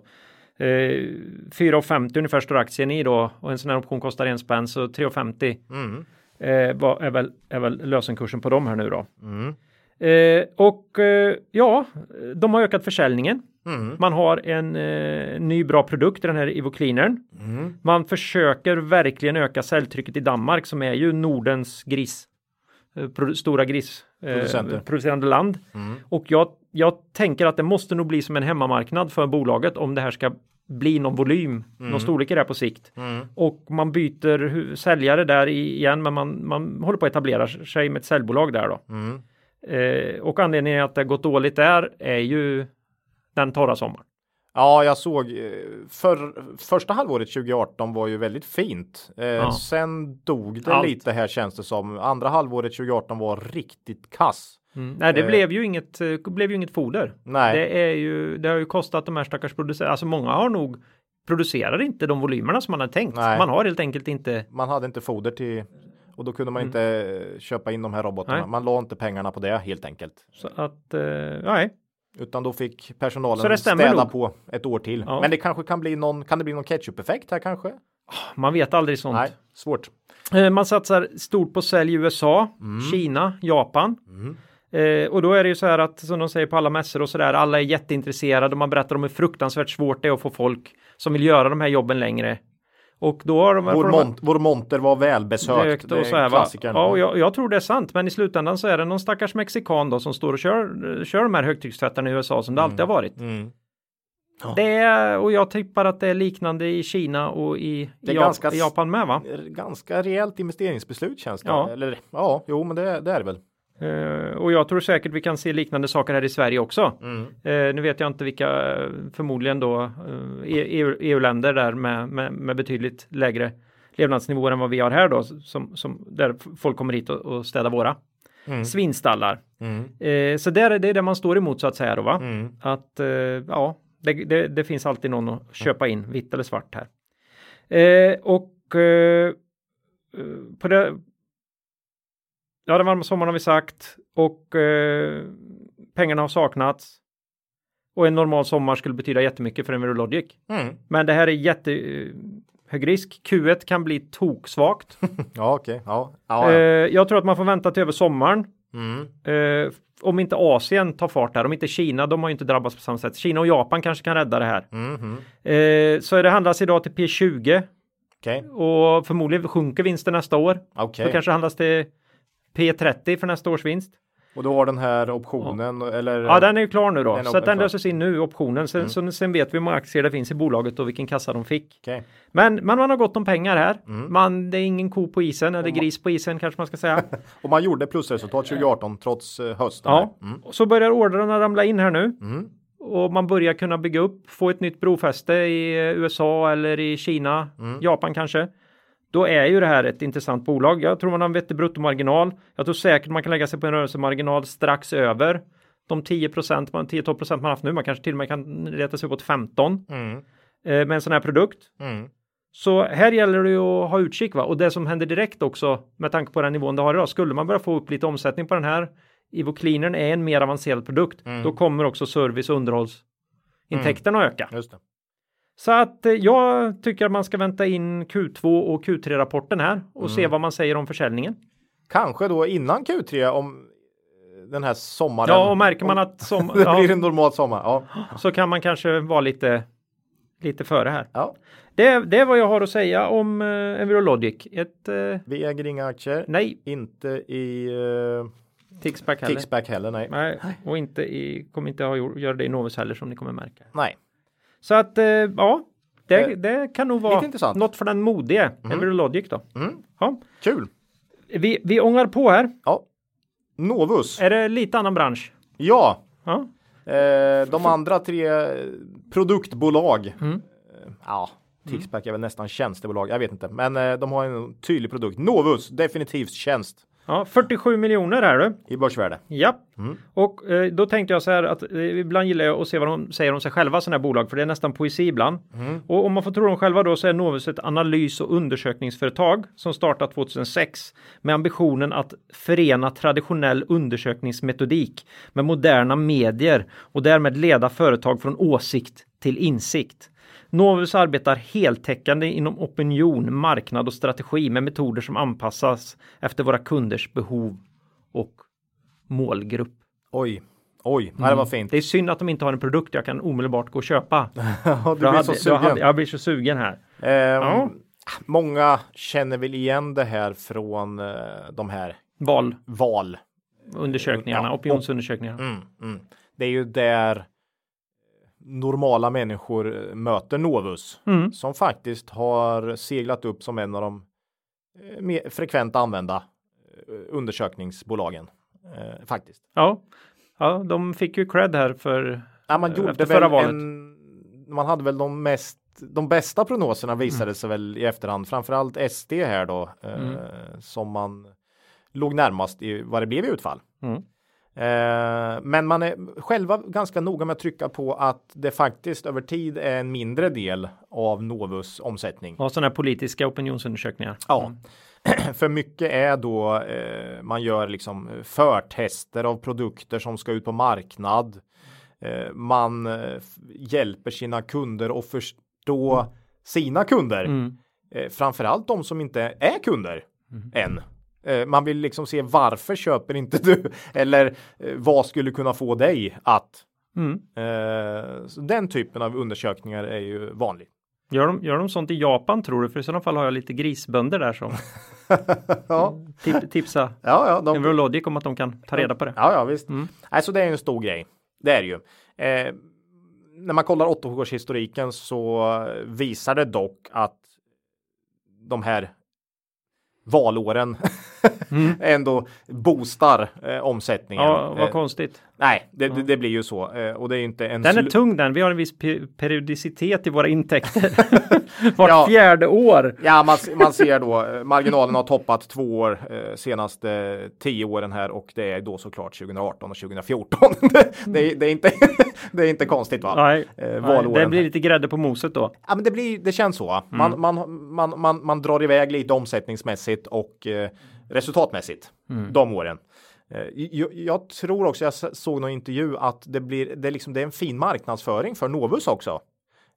Eh, 4,50 ungefär står aktien i då och en sån här option kostar en spänn så 3,50 Mm. eh, är, väl, är väl lösenkursen på dem här nu då. Mm. Eh, och eh, ja, de har ökat försäljningen. Mm. Man har en eh, ny bra produkt, den här Evo Cleanern. Mm. Man försöker verkligen öka säljtrycket i Danmark som är ju Nordens gris, eh, produ- stora gris eh, producerande land. Mm. Och jag, jag tänker att det måste nog bli som en hemmamarknad för bolaget om det här ska bli någon volym, någon storlek i det här på sikt. Mm. Och man byter säljare där igen, men man, man håller på att etablera sig med ett säljbolag där då. Mm. Eh, och anledningen att det har gått dåligt där är ju den torra sommaren. Ja, jag såg eh, för, första halvåret 2018 var ju väldigt fint. Eh, Ja. Sen dog det Allt. lite här känns det som. Andra halvåret 2018 var riktigt kass. Nej, det Eh. blev ju inget, eh, blev ju inget foder. Nej, Det är ju, det har ju kostat de här stackars producenterna, alltså många har nog producerar inte de volymerna som man hade tänkt. Nej. Man har helt enkelt inte. man hade inte foder till och då kunde man inte eh, köpa in de här robotarna. Mm. Nej. Man la inte pengarna på det helt enkelt. Så att, eh, nej. Utan då fick personalen städa nog. på ett år till. Ja. Men det kanske kan bli någon, kan det bli någon ketchup-effekt här kanske? Man vet aldrig sånt. Nej, svårt. Eh, Man satsar stort på sälj i USA, Kina, Japan. Eh, och då är det ju så här att som de säger på alla mässor och så där, alla är jätteintresserade och man berättar om hur fruktansvärt svårt det är att få folk som vill göra de här jobben längre. Och då har de Vår, mont, vår monter var välbesökt. Och så här, va? Ja, och jag, jag tror det är sant, men i slutändan så är det någon stackars mexikan då som står och kör, kör de här högtryckstvättarna i USA som det alltid har varit. Mm. Ja. Det är, och jag tippar att det är liknande i Kina och i, i, ganska Japan med va? Ganska rejält investeringsbeslut känns det. Ja. Eller ja, jo, men det, det är det väl. Eh, och jag tror säkert vi kan se liknande saker här i Sverige också. Mm. Eh, nu vet jag inte vilka, eh, förmodligen då eh, EU, EU-länder där med, med, med betydligt lägre levnadsnivåer än vad vi har här då, som, som, där folk kommer hit och, och städar våra Mm. svinstallar. Mm. Eh, så där, är det är det man står emot så att säga då va? Mm. Att eh, ja, det, det, det finns alltid någon att köpa in, vitt eller svart här. Eh, och eh, eh, på det, Ja, den varma sommaren har vi sagt och eh, pengarna har saknats. Och en normal sommar skulle betyda jättemycket för Envirologic. Mm. Men det här är jättehög risk. Q1 kan bli toksvagt. Ja, okej. Ja. Ja, eh, ja. jag tror att man får vänta till över sommaren. Mm. Eh, om inte Asien tar fart här, om inte Kina, de har ju inte drabbats på samma sätt. Kina och Japan kanske kan rädda det här. Eh, så det handlas idag till P20 Okej. och förmodligen sjunker vinsten nästa år. Okej. Då kanske handlas till P30 för nästa års vinst. Och då har den här optionen eller? Ja, den är ju klar nu då. Den så den löses in nu, optionen. Sen, så, sen vet vi hur många aktier det finns i bolaget och vilken kassa de fick. Okej. Men, men man har gott om pengar här. Mm. Man, det är ingen ko på isen, eller gris på isen kanske man ska säga. Och man gjorde plusresultat 2018 trots eh, hösten. ja. Mm. så börjar ordrarna ramla in här nu. Mm. Och man börjar kunna bygga upp, få ett nytt brofäste i eh, USA eller i Kina, Mm. Japan kanske. Då är ju det här ett intressant bolag. Jag tror man har en vettig bruttomarginal. Jag tror säkert man kan lägga sig på en rörelsemarginal strax över de 10 procent, 10-12 procent man haft nu. Man kanske till och med kan leta sig uppåt 15 Mm. eh, med en sån här produkt. Mm. Så här gäller det ju att ha utkik va? och det som händer direkt också med tanke på den nivån det har idag. Skulle man börja få upp lite omsättning på den här Ivo Cleanern är en mer avancerad produkt. Mm. Då kommer också service och underhållsintäkterna att öka. Så att eh, jag tycker att man ska vänta in Q2 och Q3 rapporten här och se vad man säger om försäljningen. Kanske då innan Q3 om eh, den här sommaren. Ja, och märker man att som, det blir en normal sommar. Ja. så kan man kanske vara lite lite före här. ja. Det, det är vad jag har att säga om eh, Envirologic. Ett eh, Vi äger inga aktier. nej, Inte i uh, Tixback heller. Tixback heller. Nej. Nej, och inte i, kommer inte gjort, göra det i Novus heller som ni kommer märka. nej. Så att eh, ja, det, Eh, det kan nog vara något för den modige. Envirologic då. Mm. Ja. Kul. Vi, vi ångar på här. Ja. Novus. Är det lite annan bransch? Ja. Ja. Eh, de andra tre produktbolag. Mm. Eh, ja. Tixback är väl nästan tjänstebolag. Jag vet inte, men de har en tydlig produkt. Novus definitivt tjänst ja, 47 miljoner är du. i börsvärde. Ja, Mm. och eh, då tänkte jag så här att eh, ibland gillar jag att se vad de säger om sig själva sådana här bolag, för det är nästan poesi ibland. Mm. Och om man får tro dem själva då så är Novus ett analys och undersökningsföretag som startat 2006 med ambitionen att förena traditionell undersökningsmetodik med moderna medier och därmed leda företag från åsikt till insikt. Novus arbetar heltäckande inom opinion, marknad och strategi med metoder som anpassas efter våra kunders behov och målgrupp. Oj, oj, Nej, det var fint. Det är synd att de inte har en produkt jag kan omedelbart gå och köpa. Du Då blir hade- så sugen. hade- Jag blir så sugen här. Ehm, Ja. Många känner väl igen det här från eh, de här Valundersökningarna, val. Ja, opinionsundersökningarna. Mm, mm. Det är ju där normala människor eh, möter Novus Mm. som faktiskt har seglat upp som en av de eh, mer frekvent använda eh, undersökningsbolagen. Eh, faktiskt. Ja. ja, de fick ju cred här för Ja, man gjorde väl valet. En, man hade väl de mest de bästa prognoserna Mm. visade sig väl i efterhand, framförallt SD här då, eh, Mm. som man låg närmast i vad det blev i utfall. Mm. Eh, men man är själva ganska noga med att trycka på att det faktiskt över tid är en mindre del av Novus omsättning. ja, sådana här politiska opinionsundersökningar. Ja, för mycket är då eh, man gör liksom förtester av produkter som ska ut på marknad. Eh, man hjälper sina kunder att förstå sina kunder. Mm. Framförallt de som inte är kunder än. Eh, man vill liksom se varför köper inte du? Eller eh, vad skulle kunna få dig att? Mm. Eh, så den typen av undersökningar är ju vanlig. Gör, de, gör de sånt i Japan tror du? För i sådana fall har jag lite grisbönder där som ja, tip, tipsa ja, ja. De, Envirologic om att de kan ta reda på det. Ja, ja visst. Mm. Alltså det är en stor grej. Det är det ju. Eh, när man kollar åttaårshistoriken så visar det dock att de här valåren. Mm. ändå boostar eh, omsättningen. Ja, vad eh, konstigt. nej, det, det, det blir ju så. Eh, och det är inte en Den är tung den. Vi har en viss pe- periodicitet i våra intäkter. Vart Ja. fjärde år. Ja, man, man ser då eh, marginalen har toppat två år eh, senaste tio åren här och det är då såklart 2018 och 2014. det, det, är, inte, det är inte konstigt va? Nej, Eh, nej det blir lite grädde på moset då. Ja, men det blir, det känns så. va? Man, man, man, man, man drar iväg lite omsättningsmässigt och resultatmässigt de åren. Eh, Jag, jag tror också, jag såg någon intervju att det blir, det är liksom, det är en fin marknadsföring för Novus också.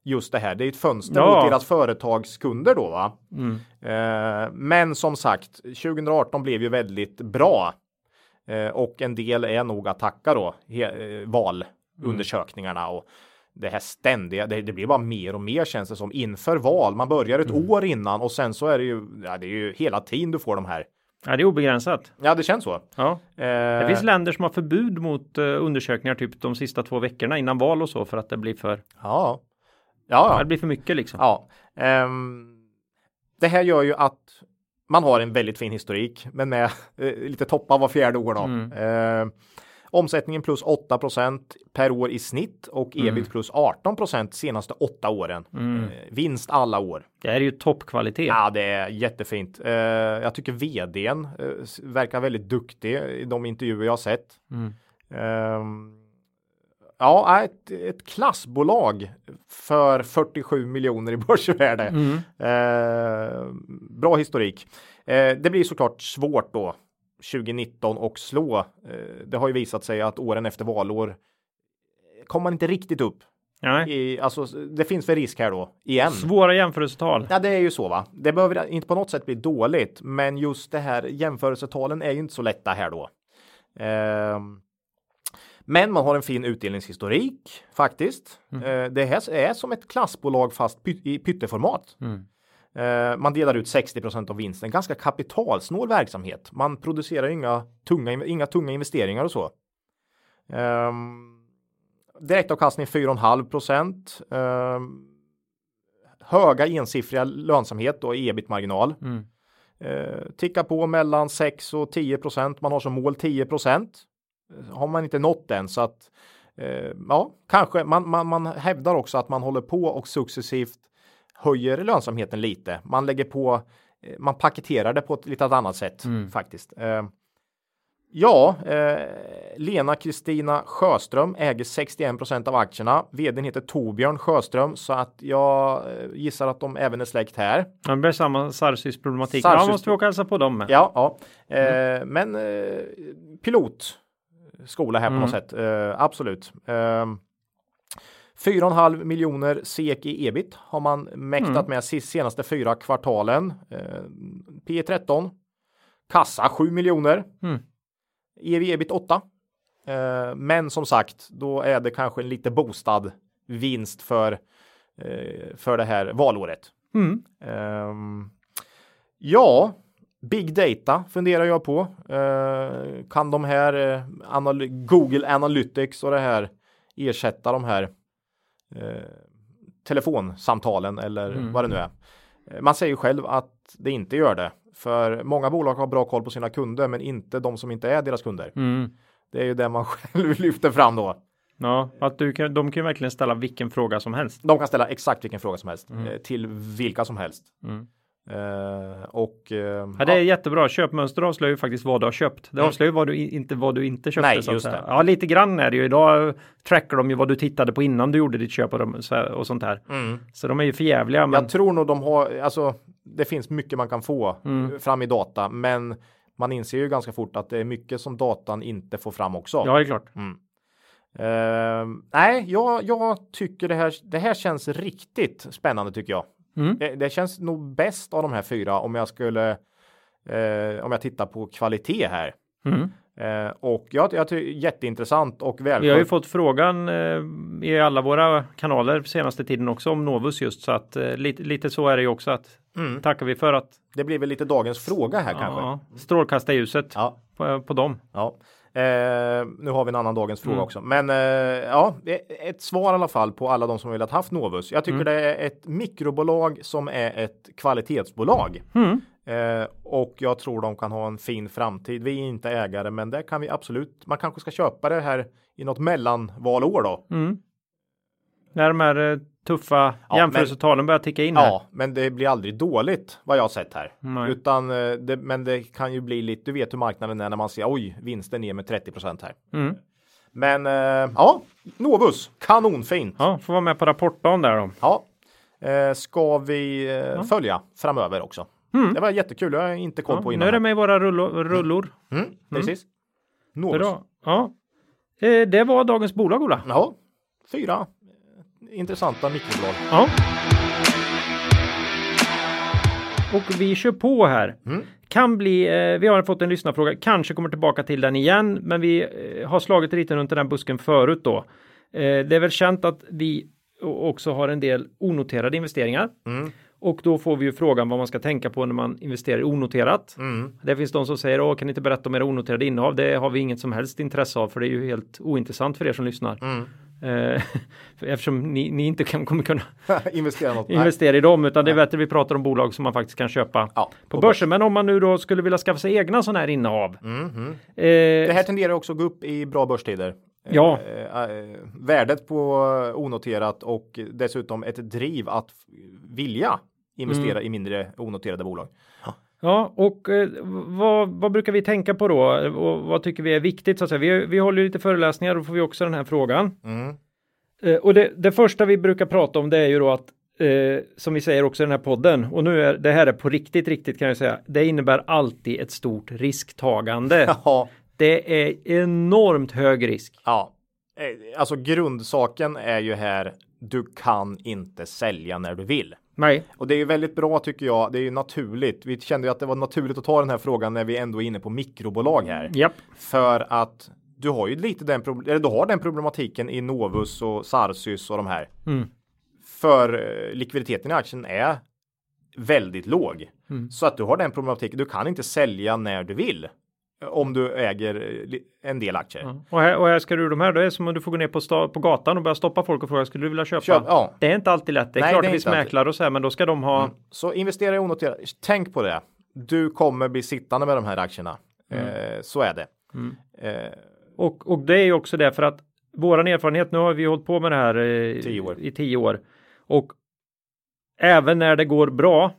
Just det här, det är ett fönster Ja. mot deras företagskunder då va. Eh, men som sagt, 2018 blev ju väldigt bra. Eh, och en del är nog att tacka då he, eh, valundersökningarna och det här ständiga, det, det blir bara mer och mer känns det som inför val. Man börjar ett år innan och sen så är det ju, ja, det är ju hela tiden du får de här. Ja, det är obegränsat. Ja, det känns så. Ja. Det Eh, finns länder som har förbud mot eh, undersökningar typ de sista två veckorna innan val och så för att det blir för, ja. ja. Ja, det blir för mycket liksom. ja. Ehm, det här gör ju att man har en väldigt fin historik, men med eh, lite toppar var fjärde år då. Eh, omsättningen plus 8% per år i snitt och ebit plus 18% senaste åtta åren. Eh, vinst alla år. Det här är ju toppkvalitet. Ja, det är jättefint. Eh, jag tycker vdn eh, verkar väldigt duktig i de intervjuer jag har sett. Ehm, ja, ett, ett klassbolag för 47 miljoner i börsvärde. Eh, bra historik. Det blir såklart svårt då 2019 och slå. Eh, det har ju visat sig att åren efter valår kommer man inte riktigt upp. Nej. I, alltså, det finns för risk här då igen. Svåra jämförelsetal. Ja, det är ju så va. Det behöver inte på något sätt bli dåligt, men just det här jämförelsetalen är ju inte så lätta här då. Ehm, men man har en fin utdelningshistorik faktiskt. Eh, det här är som ett klassbolag fast py- i pytteformat. Eh, man delar ut 60% av vinsten, ganska kapitalsnål verksamhet. Man producerar inga tunga, inga tunga investeringar och så. Um, direktavkastning 4,5 procent. Um, höga ensiffriga lönsamhet då i ebit-marginal. Eh, tickar på mellan 6 och 10 procent. Man har som mål 10 procent. Har man inte nått den så att eh, ja, kanske man, man, man hävdar också att man håller på och successivt höjer lönsamheten lite. Man lägger på, eh, man paketerar det på ett lite annat sätt faktiskt. Eh, Ja, eh, Lena Kristina Sjöström äger 61% av aktierna. Vdn heter Torbjörn Sjöström så att jag eh, gissar att de även är släkt här. Det blir samma Sarsis problematik. Sarsis- Ja, måste vi åka och hälsa på dem med. Ja, ja. Eh, men eh, pilotskola här på något sätt. Absolut. Eh, 4,5 miljoner SEK i ebit har man mäktat med sist- senaste fyra kvartalen. Eh, P 13. Kassa 7 miljoner. Mm. EV ebit 8. Eh, men som sagt, då är det kanske en lite boostad vinst för, eh, för det här valåret. Mm. Ehm, ja, Big data funderar jag på. Kan de här Google Analytics och det här ersätta de här eh, telefonsamtalen eller vad det nu är. Eh, Man säger ju själv att det inte gör det. För många bolag har bra koll på sina kunder men inte de som inte är deras kunder. Mm. Det är ju det man själv lyfter fram då. Ja, att du kan, de kan ju verkligen ställa vilken fråga som helst. De kan ställa exakt vilken fråga som helst eh, till vilka som helst. Eh, och eh, Ja, det är jättebra. Köpmönster avslöjar ju faktiskt vad du har köpt. Det avslöjar ju vad du inte vad du inte köpte. Mm. Nej, så just det. Ja, lite grann är det ju. Idag trackar de ju vad du tittade på innan du gjorde ditt köp och, de, så här- och sånt här. Så de är ju förjävliga. Men Jag tror nog de har, alltså det finns mycket man kan få Mm. fram i data, men man inser ju ganska fort att det är mycket som datan inte får fram också. ja, det är klart. Eh, nej, jag, jag tycker det här, det här känns riktigt spännande tycker jag. Mm. Det, det känns nog bäst av de här fyra om jag skulle, eh, om jag tittar på kvalitet här. Mm. Eh, och jag, jag tycker jätteintressant och Vi har ju fått frågan eh, i alla våra kanaler senaste tiden också om Novus just så att eh, lite, lite så är det ju också att tackar vi för att Det blir väl lite dagens fråga här kanske. ja, strålkasta ljuset Ja. på, på dem. Ja, eh, nu har vi en annan dagens fråga också, men eh, ja, ett svar i alla fall på alla de som velat haft Novus. Jag tycker det är ett mikrobolag som är ett kvalitetsbolag eh, och jag tror de kan ha en fin framtid. Vi är inte ägare, men det kan vi absolut. Man kanske ska köpa det här i något mellanvalår då. När de här tuffa Ja, jämförelsetalen börjar ticka in här. Ja, men det blir aldrig dåligt vad jag har sett här. Nej. Utan, eh, det, men det kan ju bli lite, du vet hur marknaden är när man ser oj, vinsten ner med 30% här. Mm. Men eh, ja, Novus, kanonfint. Ja, får vara med på rapportdagen där då. Ja, eh, ska vi eh, följa framöver också. Det var jättekul. Jag har inte koll Ja, på nu innan. är det med i våra rullor. rullor. Mm, precis. Novus. Bra. Ja. Det var dagens bolag, Ola. Ja, fyra intressanta mikrobolag. Ja. Och vi kör på här. Mm. Kan bli, eh, vi har fått en lyssnarfråga, kanske kommer tillbaka till den igen, men vi eh, har slagit lite runt den busken förut då. Eh, det är väl känt att vi också har en del onoterade investeringar. Mm. Och då får vi ju frågan vad man ska tänka på när man investerar onoterat. Mm. Det finns de som säger, åh kan ni inte berätta om era onoterade innehav? Det har vi inget som helst intresse av, för det är ju helt ointressant för er som lyssnar. Mm. Eh, eftersom ni, ni inte kan, kommer kunna Investera något. Nej. investera i dem, utan det är bättre vi pratar om bolag som man faktiskt kan köpa Ja, på börsen. Men om man nu då skulle vilja skaffa sig egna sådana här innehav. Mhm. Eh, Det här tenderar också att gå upp i bra börstider. Ja. Eh, eh, värdet på onoterat och dessutom ett driv att vilja investera Mm. i mindre onoterade bolag. Ja, och eh, vad, vad brukar vi tänka på då? Och vad tycker vi är viktigt? Så att säga? Vi, vi håller lite föreläsningar, då får vi också den här frågan. Mm. Eh, och det, det första vi brukar prata om det är ju då att eh, som vi säger också i den här podden och nu är det här är på riktigt, riktigt kan jag säga. Det innebär alltid ett stort risktagande. Ja, det är enormt hög risk. ja. Eh, Alltså grundsaken är ju här. Du kan inte sälja när du vill. Nej, Och det är ju väldigt bra tycker jag. Det är ju naturligt. Vi kände ju att det var naturligt att ta den här frågan när vi ändå är inne på mikrobolag här. japp. För att du har ju lite den, eller du har den problematiken i Novus och Sarsys och de här. Mm. För eh, likviditeten i aktien är väldigt låg. Mm. Så att du har den problematiken. Du kan inte sälja när du vill. Eh, Om du äger eh, en del aktier. Ja. Och, här, och här ska du de här, då är det som om du får gå ner på, sta, på gatan och börja stoppa folk och fråga skulle du vilja köpa? Köp, ja. Det är inte alltid lätt. Det är Nej, klart det det finns mäklare och så här, men då ska de ha Så investera i onoterat. Tänk på det. Du kommer bli sittande med de här aktierna. Mm. Eh, så är det. Eh, Och, och det är ju också det för att våran erfarenhet, nu har vi hållit på med det här eh, Tio i tio år. Och även när det går bra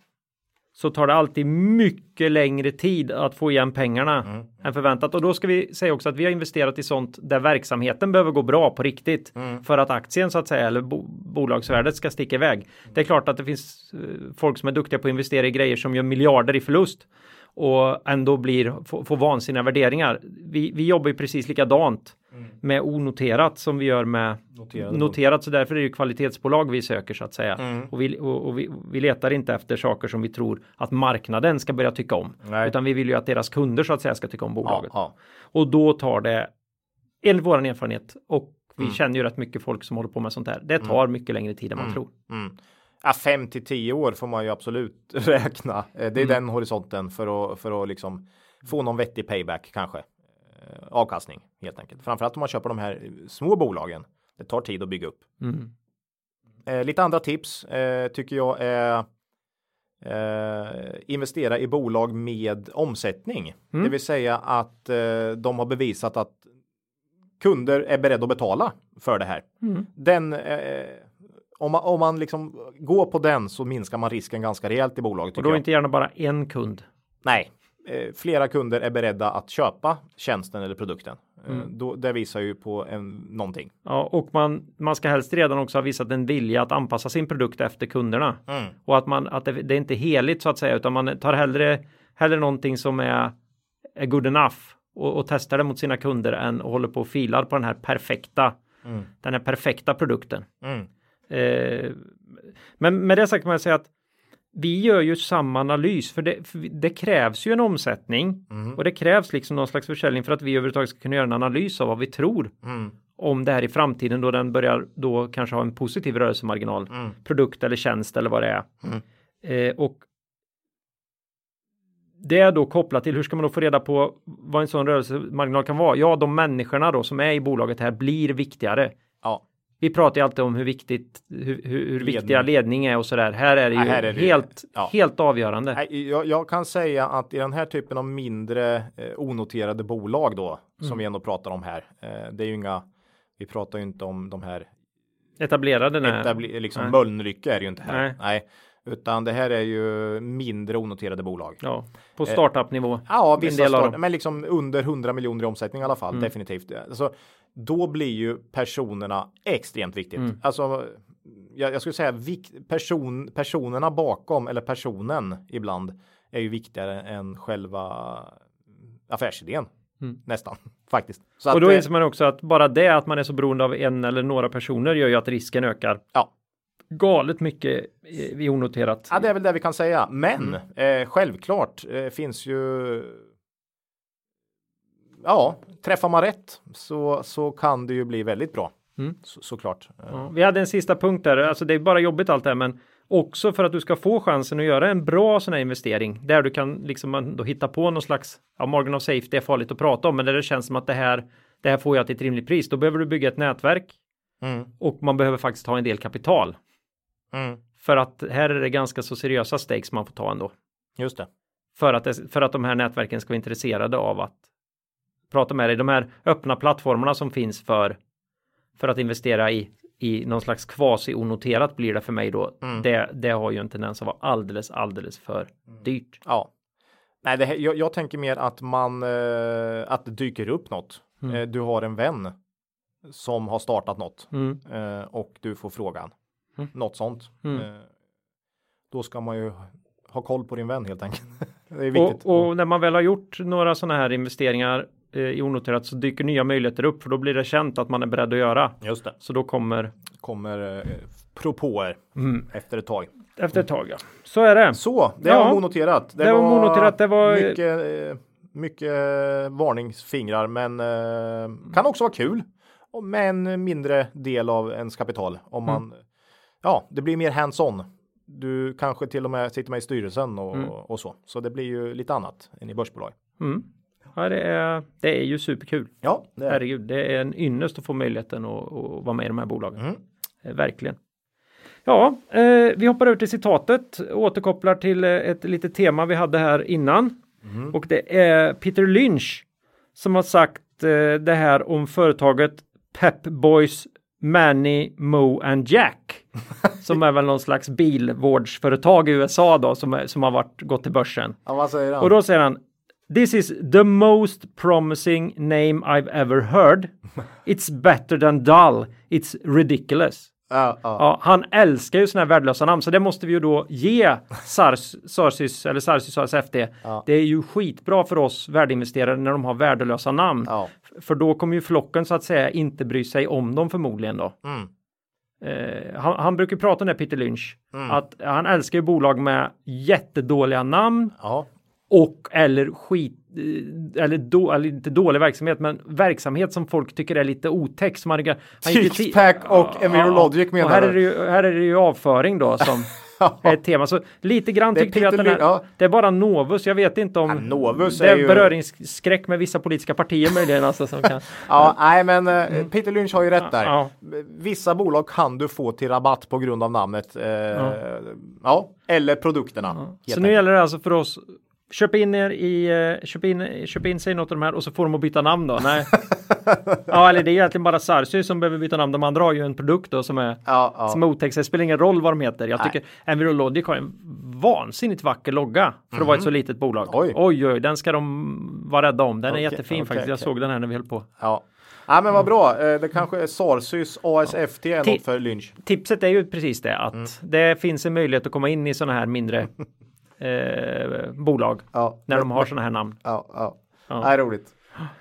så tar det alltid mycket längre tid att få igen pengarna Mm. än förväntat. Och då ska vi säga också att vi har investerat i sånt där verksamheten behöver gå bra på riktigt Mm. för att aktien så att säga eller bo bolagsvärdet ska sticka iväg. Det är klart att det finns eh, folk som är duktiga på att investera i grejer som gör miljarder i förlust och ändå blir, får, får vansinniga värderingar. Vi, vi jobbar ju precis likadant med onoterat som vi gör med Noterade noterat. Så därför är det ju kvalitetsbolag vi söker så att säga. Mm. Och, vi, och, och vi, vi letar inte efter saker som vi tror att marknaden ska börja tycka om. Nej. Utan vi vill ju att deras kunder så att säga ska tycka om ja, bolaget. ja. Och då tar det, enligt vår erfarenhet, och vi Mm. känner ju rätt mycket folk som håller på med sånt här. Det tar mycket längre tid än man tror. Ja, fem till tio år får man ju absolut räkna. Eh, Det är Mm. den horisonten för att, för att liksom få någon vettig payback kanske. Eh, Avkastning helt enkelt. Framförallt om man köper de här små bolagen. Det tar tid att bygga upp. Mm. Eh, lite andra tips eh, tycker jag är eh, investera i bolag med omsättning. Mm. Det vill säga att eh, de har bevisat att kunder är beredda att betala för det här. Mm. Den, om, man, om man liksom går på den så minskar man risken ganska rejält i bolaget. Och då jag. inte gärna bara en kund. Nej, eh, flera kunder är beredda att köpa tjänsten eller produkten. Eh, Mm. då, det visar ju på en, någonting. Ja, och man, man ska helst redan också ha visat en vilja att anpassa sin produkt efter kunderna. Mm. Och att, man, att det, det är inte heligt så att säga, utan man tar hellre, hellre någonting som är, är good enough och, och testar det mot sina kunder än och håller på och filar på den här perfekta, Mm. den här perfekta produkten. Eh, men med det sagt kan man säga att vi gör ju samma analys för det, för det krävs ju en omsättning Mm. och det krävs liksom någon slags försäljning för att vi överhuvudtaget ska kunna göra en analys av vad vi tror Mm. om det här i framtiden då den börjar då kanske ha en positiv rörelsemarginal. Mm. Produkt eller tjänst eller vad det är. Mm. Eh, och det är då kopplat till hur ska man då få reda på vad en sån rörelsemarginal kan vara? Ja, de människorna då som är i bolaget här blir viktigare. Ja. Vi pratar ju alltid om hur viktigt, hur, hur, hur viktiga Ledning. ledning är och sådär. Här är det ju Ja, här är det- helt, ja. helt avgörande. Jag, jag kan säga att i den här typen av mindre eh, onoterade bolag då Mm. som vi ändå pratar om här. Eh, det är ju inga. Vi pratar ju inte om de här Etablerade nej. etabli- liksom Nej. Mölnlycke är det ju inte här. Nej. Nej. utan det här är ju mindre onoterade bolag. Ja, på startup-nivå. Ja, En vissa del av start, men liksom under 100 miljoner i omsättning i alla fall. Mm. Definitivt. Alltså, då blir ju personerna extremt viktigt. Mm. Alltså, jag, jag skulle säga vik, person, personerna bakom eller personen ibland är ju viktigare än själva affärsidén. Mm. Nästan faktiskt. Så och att, då eh, inser man också att bara det att man är så beroende av en eller några personer gör ju att risken ökar. Ja. Galet mycket i i onoterat. Ja, det är väl det vi kan säga. Men Mm. eh, självklart eh, finns ju. Ja, träffar man rätt så, så kan det ju bli väldigt bra. Mm. Så, såklart. Ja, vi hade en sista punkt där, alltså det är bara jobbigt allt det här, men också för att du ska få chansen att göra en bra sån här investering där du kan liksom då hitta på någon slags, ja, margin of safety är farligt att prata om, men där det känns som att det här, det här får jag till ett rimligt pris. Då behöver du bygga ett nätverk Mm. och man behöver faktiskt ha en del kapital Mm. för att här är det ganska så seriösa stakes man får ta ändå. Just det. För att, det, för att de här nätverken ska vara intresserade av att prata med dig. De här öppna plattformarna som finns för, för att investera i, i någon slags quasi-onoterat blir det för mig då. Mm. Det, det har ju en tendens att vara alldeles, alldeles för dyrt. Ja. Nej, det, jag, jag tänker mer att man eh, att det dyker upp något. Mm. Eh, du har en vän som har startat något Mm. eh, och du får frågan. Mm. Något sånt. Mm. Eh, då ska man ju ha koll på din vän helt enkelt. det är viktigt. Och, och när man väl har gjort några sådana här investeringar i onoterat så dyker nya möjligheter upp för då blir det känt att man är beredd att göra. Just det. Så då kommer Kommer eh, propåer mm, efter ett tag. efter ett tag. Ja. Så är det. Så, det Ja. var monoterat. Det var monoterat, det var- mycket, eh, mycket eh, varningsfingrar, men eh, kan också vara kul. Med en mindre del av ens kapital. Om Mm. man, ja, det blir mer hands-on. Du kanske till och med sitter med i styrelsen och, Mm. och så. Så det blir ju lite annat än i börsbolag. Ja, det, är, det är ju superkul. Ja, det är. Herregud, det är en ynnest att få möjligheten att, att vara med i de här bolagen. Mm. Eh, Verkligen. Ja, eh, vi hoppar över till citatet, återkopplar till eh, ett litet tema vi hade här innan. Mm. Och det är Peter Lynch som har sagt eh, det här om företaget Pep Boys Manny, Mo and Jack. som är väl någon slags bilvårdsföretag i USA då som, är, som har varit, gått till börsen. Ja? Och då säger han This is the most promising name I've ever heard. It's better than dull. It's ridiculous. ja, ja. Ja, han älskar ju sådana här värdelösa namn, så det måste vi ju då ge Sars, Sarsys eller Sarsys ASFD. Ja. Det är ju skitbra för oss värdeinvesterare när de har värdelösa namn. För då kommer ju flocken så att säga inte bry sig om dem förmodligen då. Mm. Eh, han, han brukar prata om det Peter Lynch. Mm. Att han älskar ju bolag med jättedåliga namn. Och eller skit eh, eller, då, eller inte dålig verksamhet men verksamhet som folk tycker är lite otäck. Som han, han och Envirologic och menar här du? är, det ju, här är det ju avföring då som är ett tema. Så lite grann tyckte vi att den här, ja. det är bara Novus. Jag vet inte om Ja, Novus det är är ju- beröringsskräck med vissa politiska partier möjligen. Alltså, som kan, Ja, nej men eh, Peter Lynch har ju rätt där. ja. Vissa bolag kan du få till rabatt på grund av namnet. Eh, ja. eller produkterna. Så nu gäller det alltså för oss Köp in er i, eh, köp in, köp in sig i något av de här och så får de att byta namn då. Nej. ja, eller det är egentligen bara Sarsy som behöver byta namn. De andra har ju en produkt då som är, Ja, ja. som är. Så det spelar ingen roll vad de heter. Jag Nej. tycker Envirologic har en vansinnigt vacker logga för att vara ett så litet bolag. Mhm. Oj. oj, oj, den ska de vara rädda om. Den är Okej, jättefin okej, faktiskt. Jag okej. såg den här när vi höll på. ja. Ja men vad bra. Eh, Det kanske är Sarsys ASFT är något för Lynch. Tipset är ju precis det att Mm. det finns en möjlighet att komma in i sådana här mindre eh, bolag Ja. när de har sådana här namn. Ja, ja. Ja. Nej, roligt.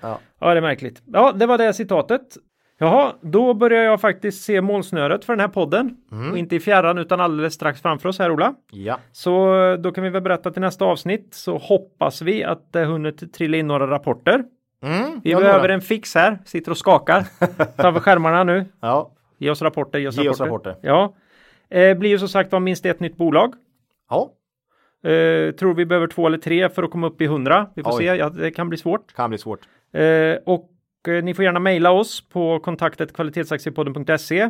Ja. Ja, det är märkligt. Ja, det var det citatet. Jaha, då börjar jag faktiskt se målsnöret för den här podden. Mm. Och inte i fjärran utan alldeles strax framför oss här Ola. ja. Så eh, då kan vi väl berätta till nästa avsnitt så hoppas vi att det hunnit trilla in några rapporter. Mm, Vi behöver en fix här, sitter och skakar framför skärmarna nu. Ja. Ge oss rapporter, ge oss Ge oss rapporter. rapporter. Ja. Eh, blir ju som sagt var minst ett nytt bolag. Ja. Eh, tror vi behöver två eller tre för att komma upp i 100. Vi får Oj. se, ja, det kan bli svårt. Kan bli svårt. Eh, och eh, ni får gärna mejla oss på kontaktet kvalitetsaktiepodden.se.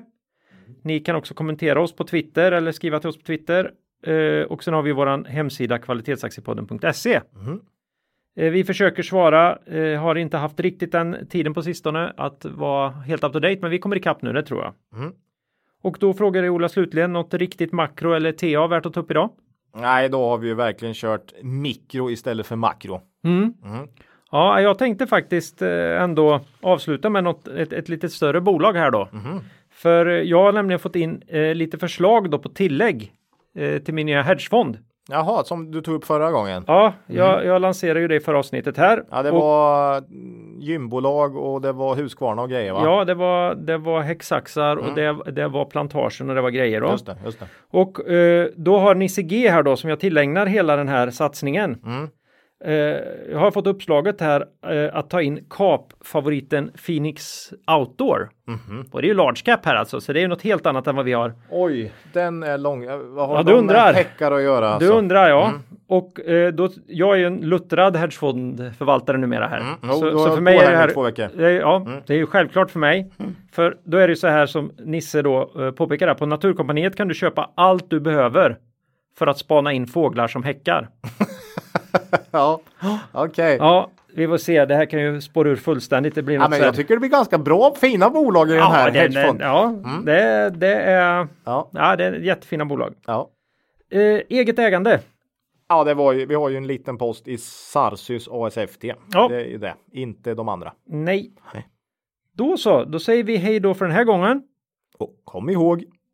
Ni kan också kommentera oss på Twitter eller skriva till oss på Twitter. Eh, och sen har vi våran hemsida kvalitetsaktiepodden.se. Mhm. Eh, vi försöker svara, eh, har inte haft riktigt den tiden på sistone att vara helt up to date, men vi kommer ikapp nu, det tror jag. Mhm. Och då frågar Ola slutligen något riktigt makro eller TA värt att ta upp idag? Nej, då har vi ju verkligen kört mikro istället för makro. Mm. Mm. Ja, jag tänkte faktiskt eh, ändå avsluta med något, ett, ett lite större bolag här då. Mhm. För jag har nämligen fått in eh, lite förslag då på tillägg eh, till min nya hedgefond. Jaha, som du tog upp förra gången. Ja, jag, jag lanserade ju det i förra avsnittet här. Ja, det Och- var mm, gymbolag och det var Husqvarna och grejer va? Ja, det var, det var häcksaxar och det, det var plantagen och det var grejer då. Mm. Just det, just det. Och eh, då har Nisse G här då som jag tillägnar hela den här satsningen. Mm. Eh, jag har fått uppslaget här eh, att ta in Cap-favoriten Phoenix Outdoor. Mhm. Och det är ju large cap här alltså, så det är ju något helt annat än vad vi har. Oj, den är lång. Eh, Vad har Ja, de du undrar. med att göra? Alltså? undrar jag. Och eh, då, jag är ju en luttrad hedgefondförvaltare numera här. Mm. Jo, du har för mig är det här, två veckor. Mm. det ja, det är ju självklart för mig. För då är det ju så här som Nisse då påpekar här. På Naturkompaniet kan du köpa allt du behöver för att spana in fåglar som häckar. Ja, okej. Ja, vi får se. Det här kan ju spåra ur fullständigt. Det blir Ja, men här- jag tycker det blir ganska bra, fina bolag i den här ja, det, det, hedgefonden. ja det, det är Ja, ja, det är jättefina bolag. ja. Eh, eget ägande. Ja, det var ju, vi har ju en liten post i Sarsys ASFT. Ja. Det är det, inte de andra. Nej. Nej. Då så, då säger vi hej då för den här gången. Och kom ihåg,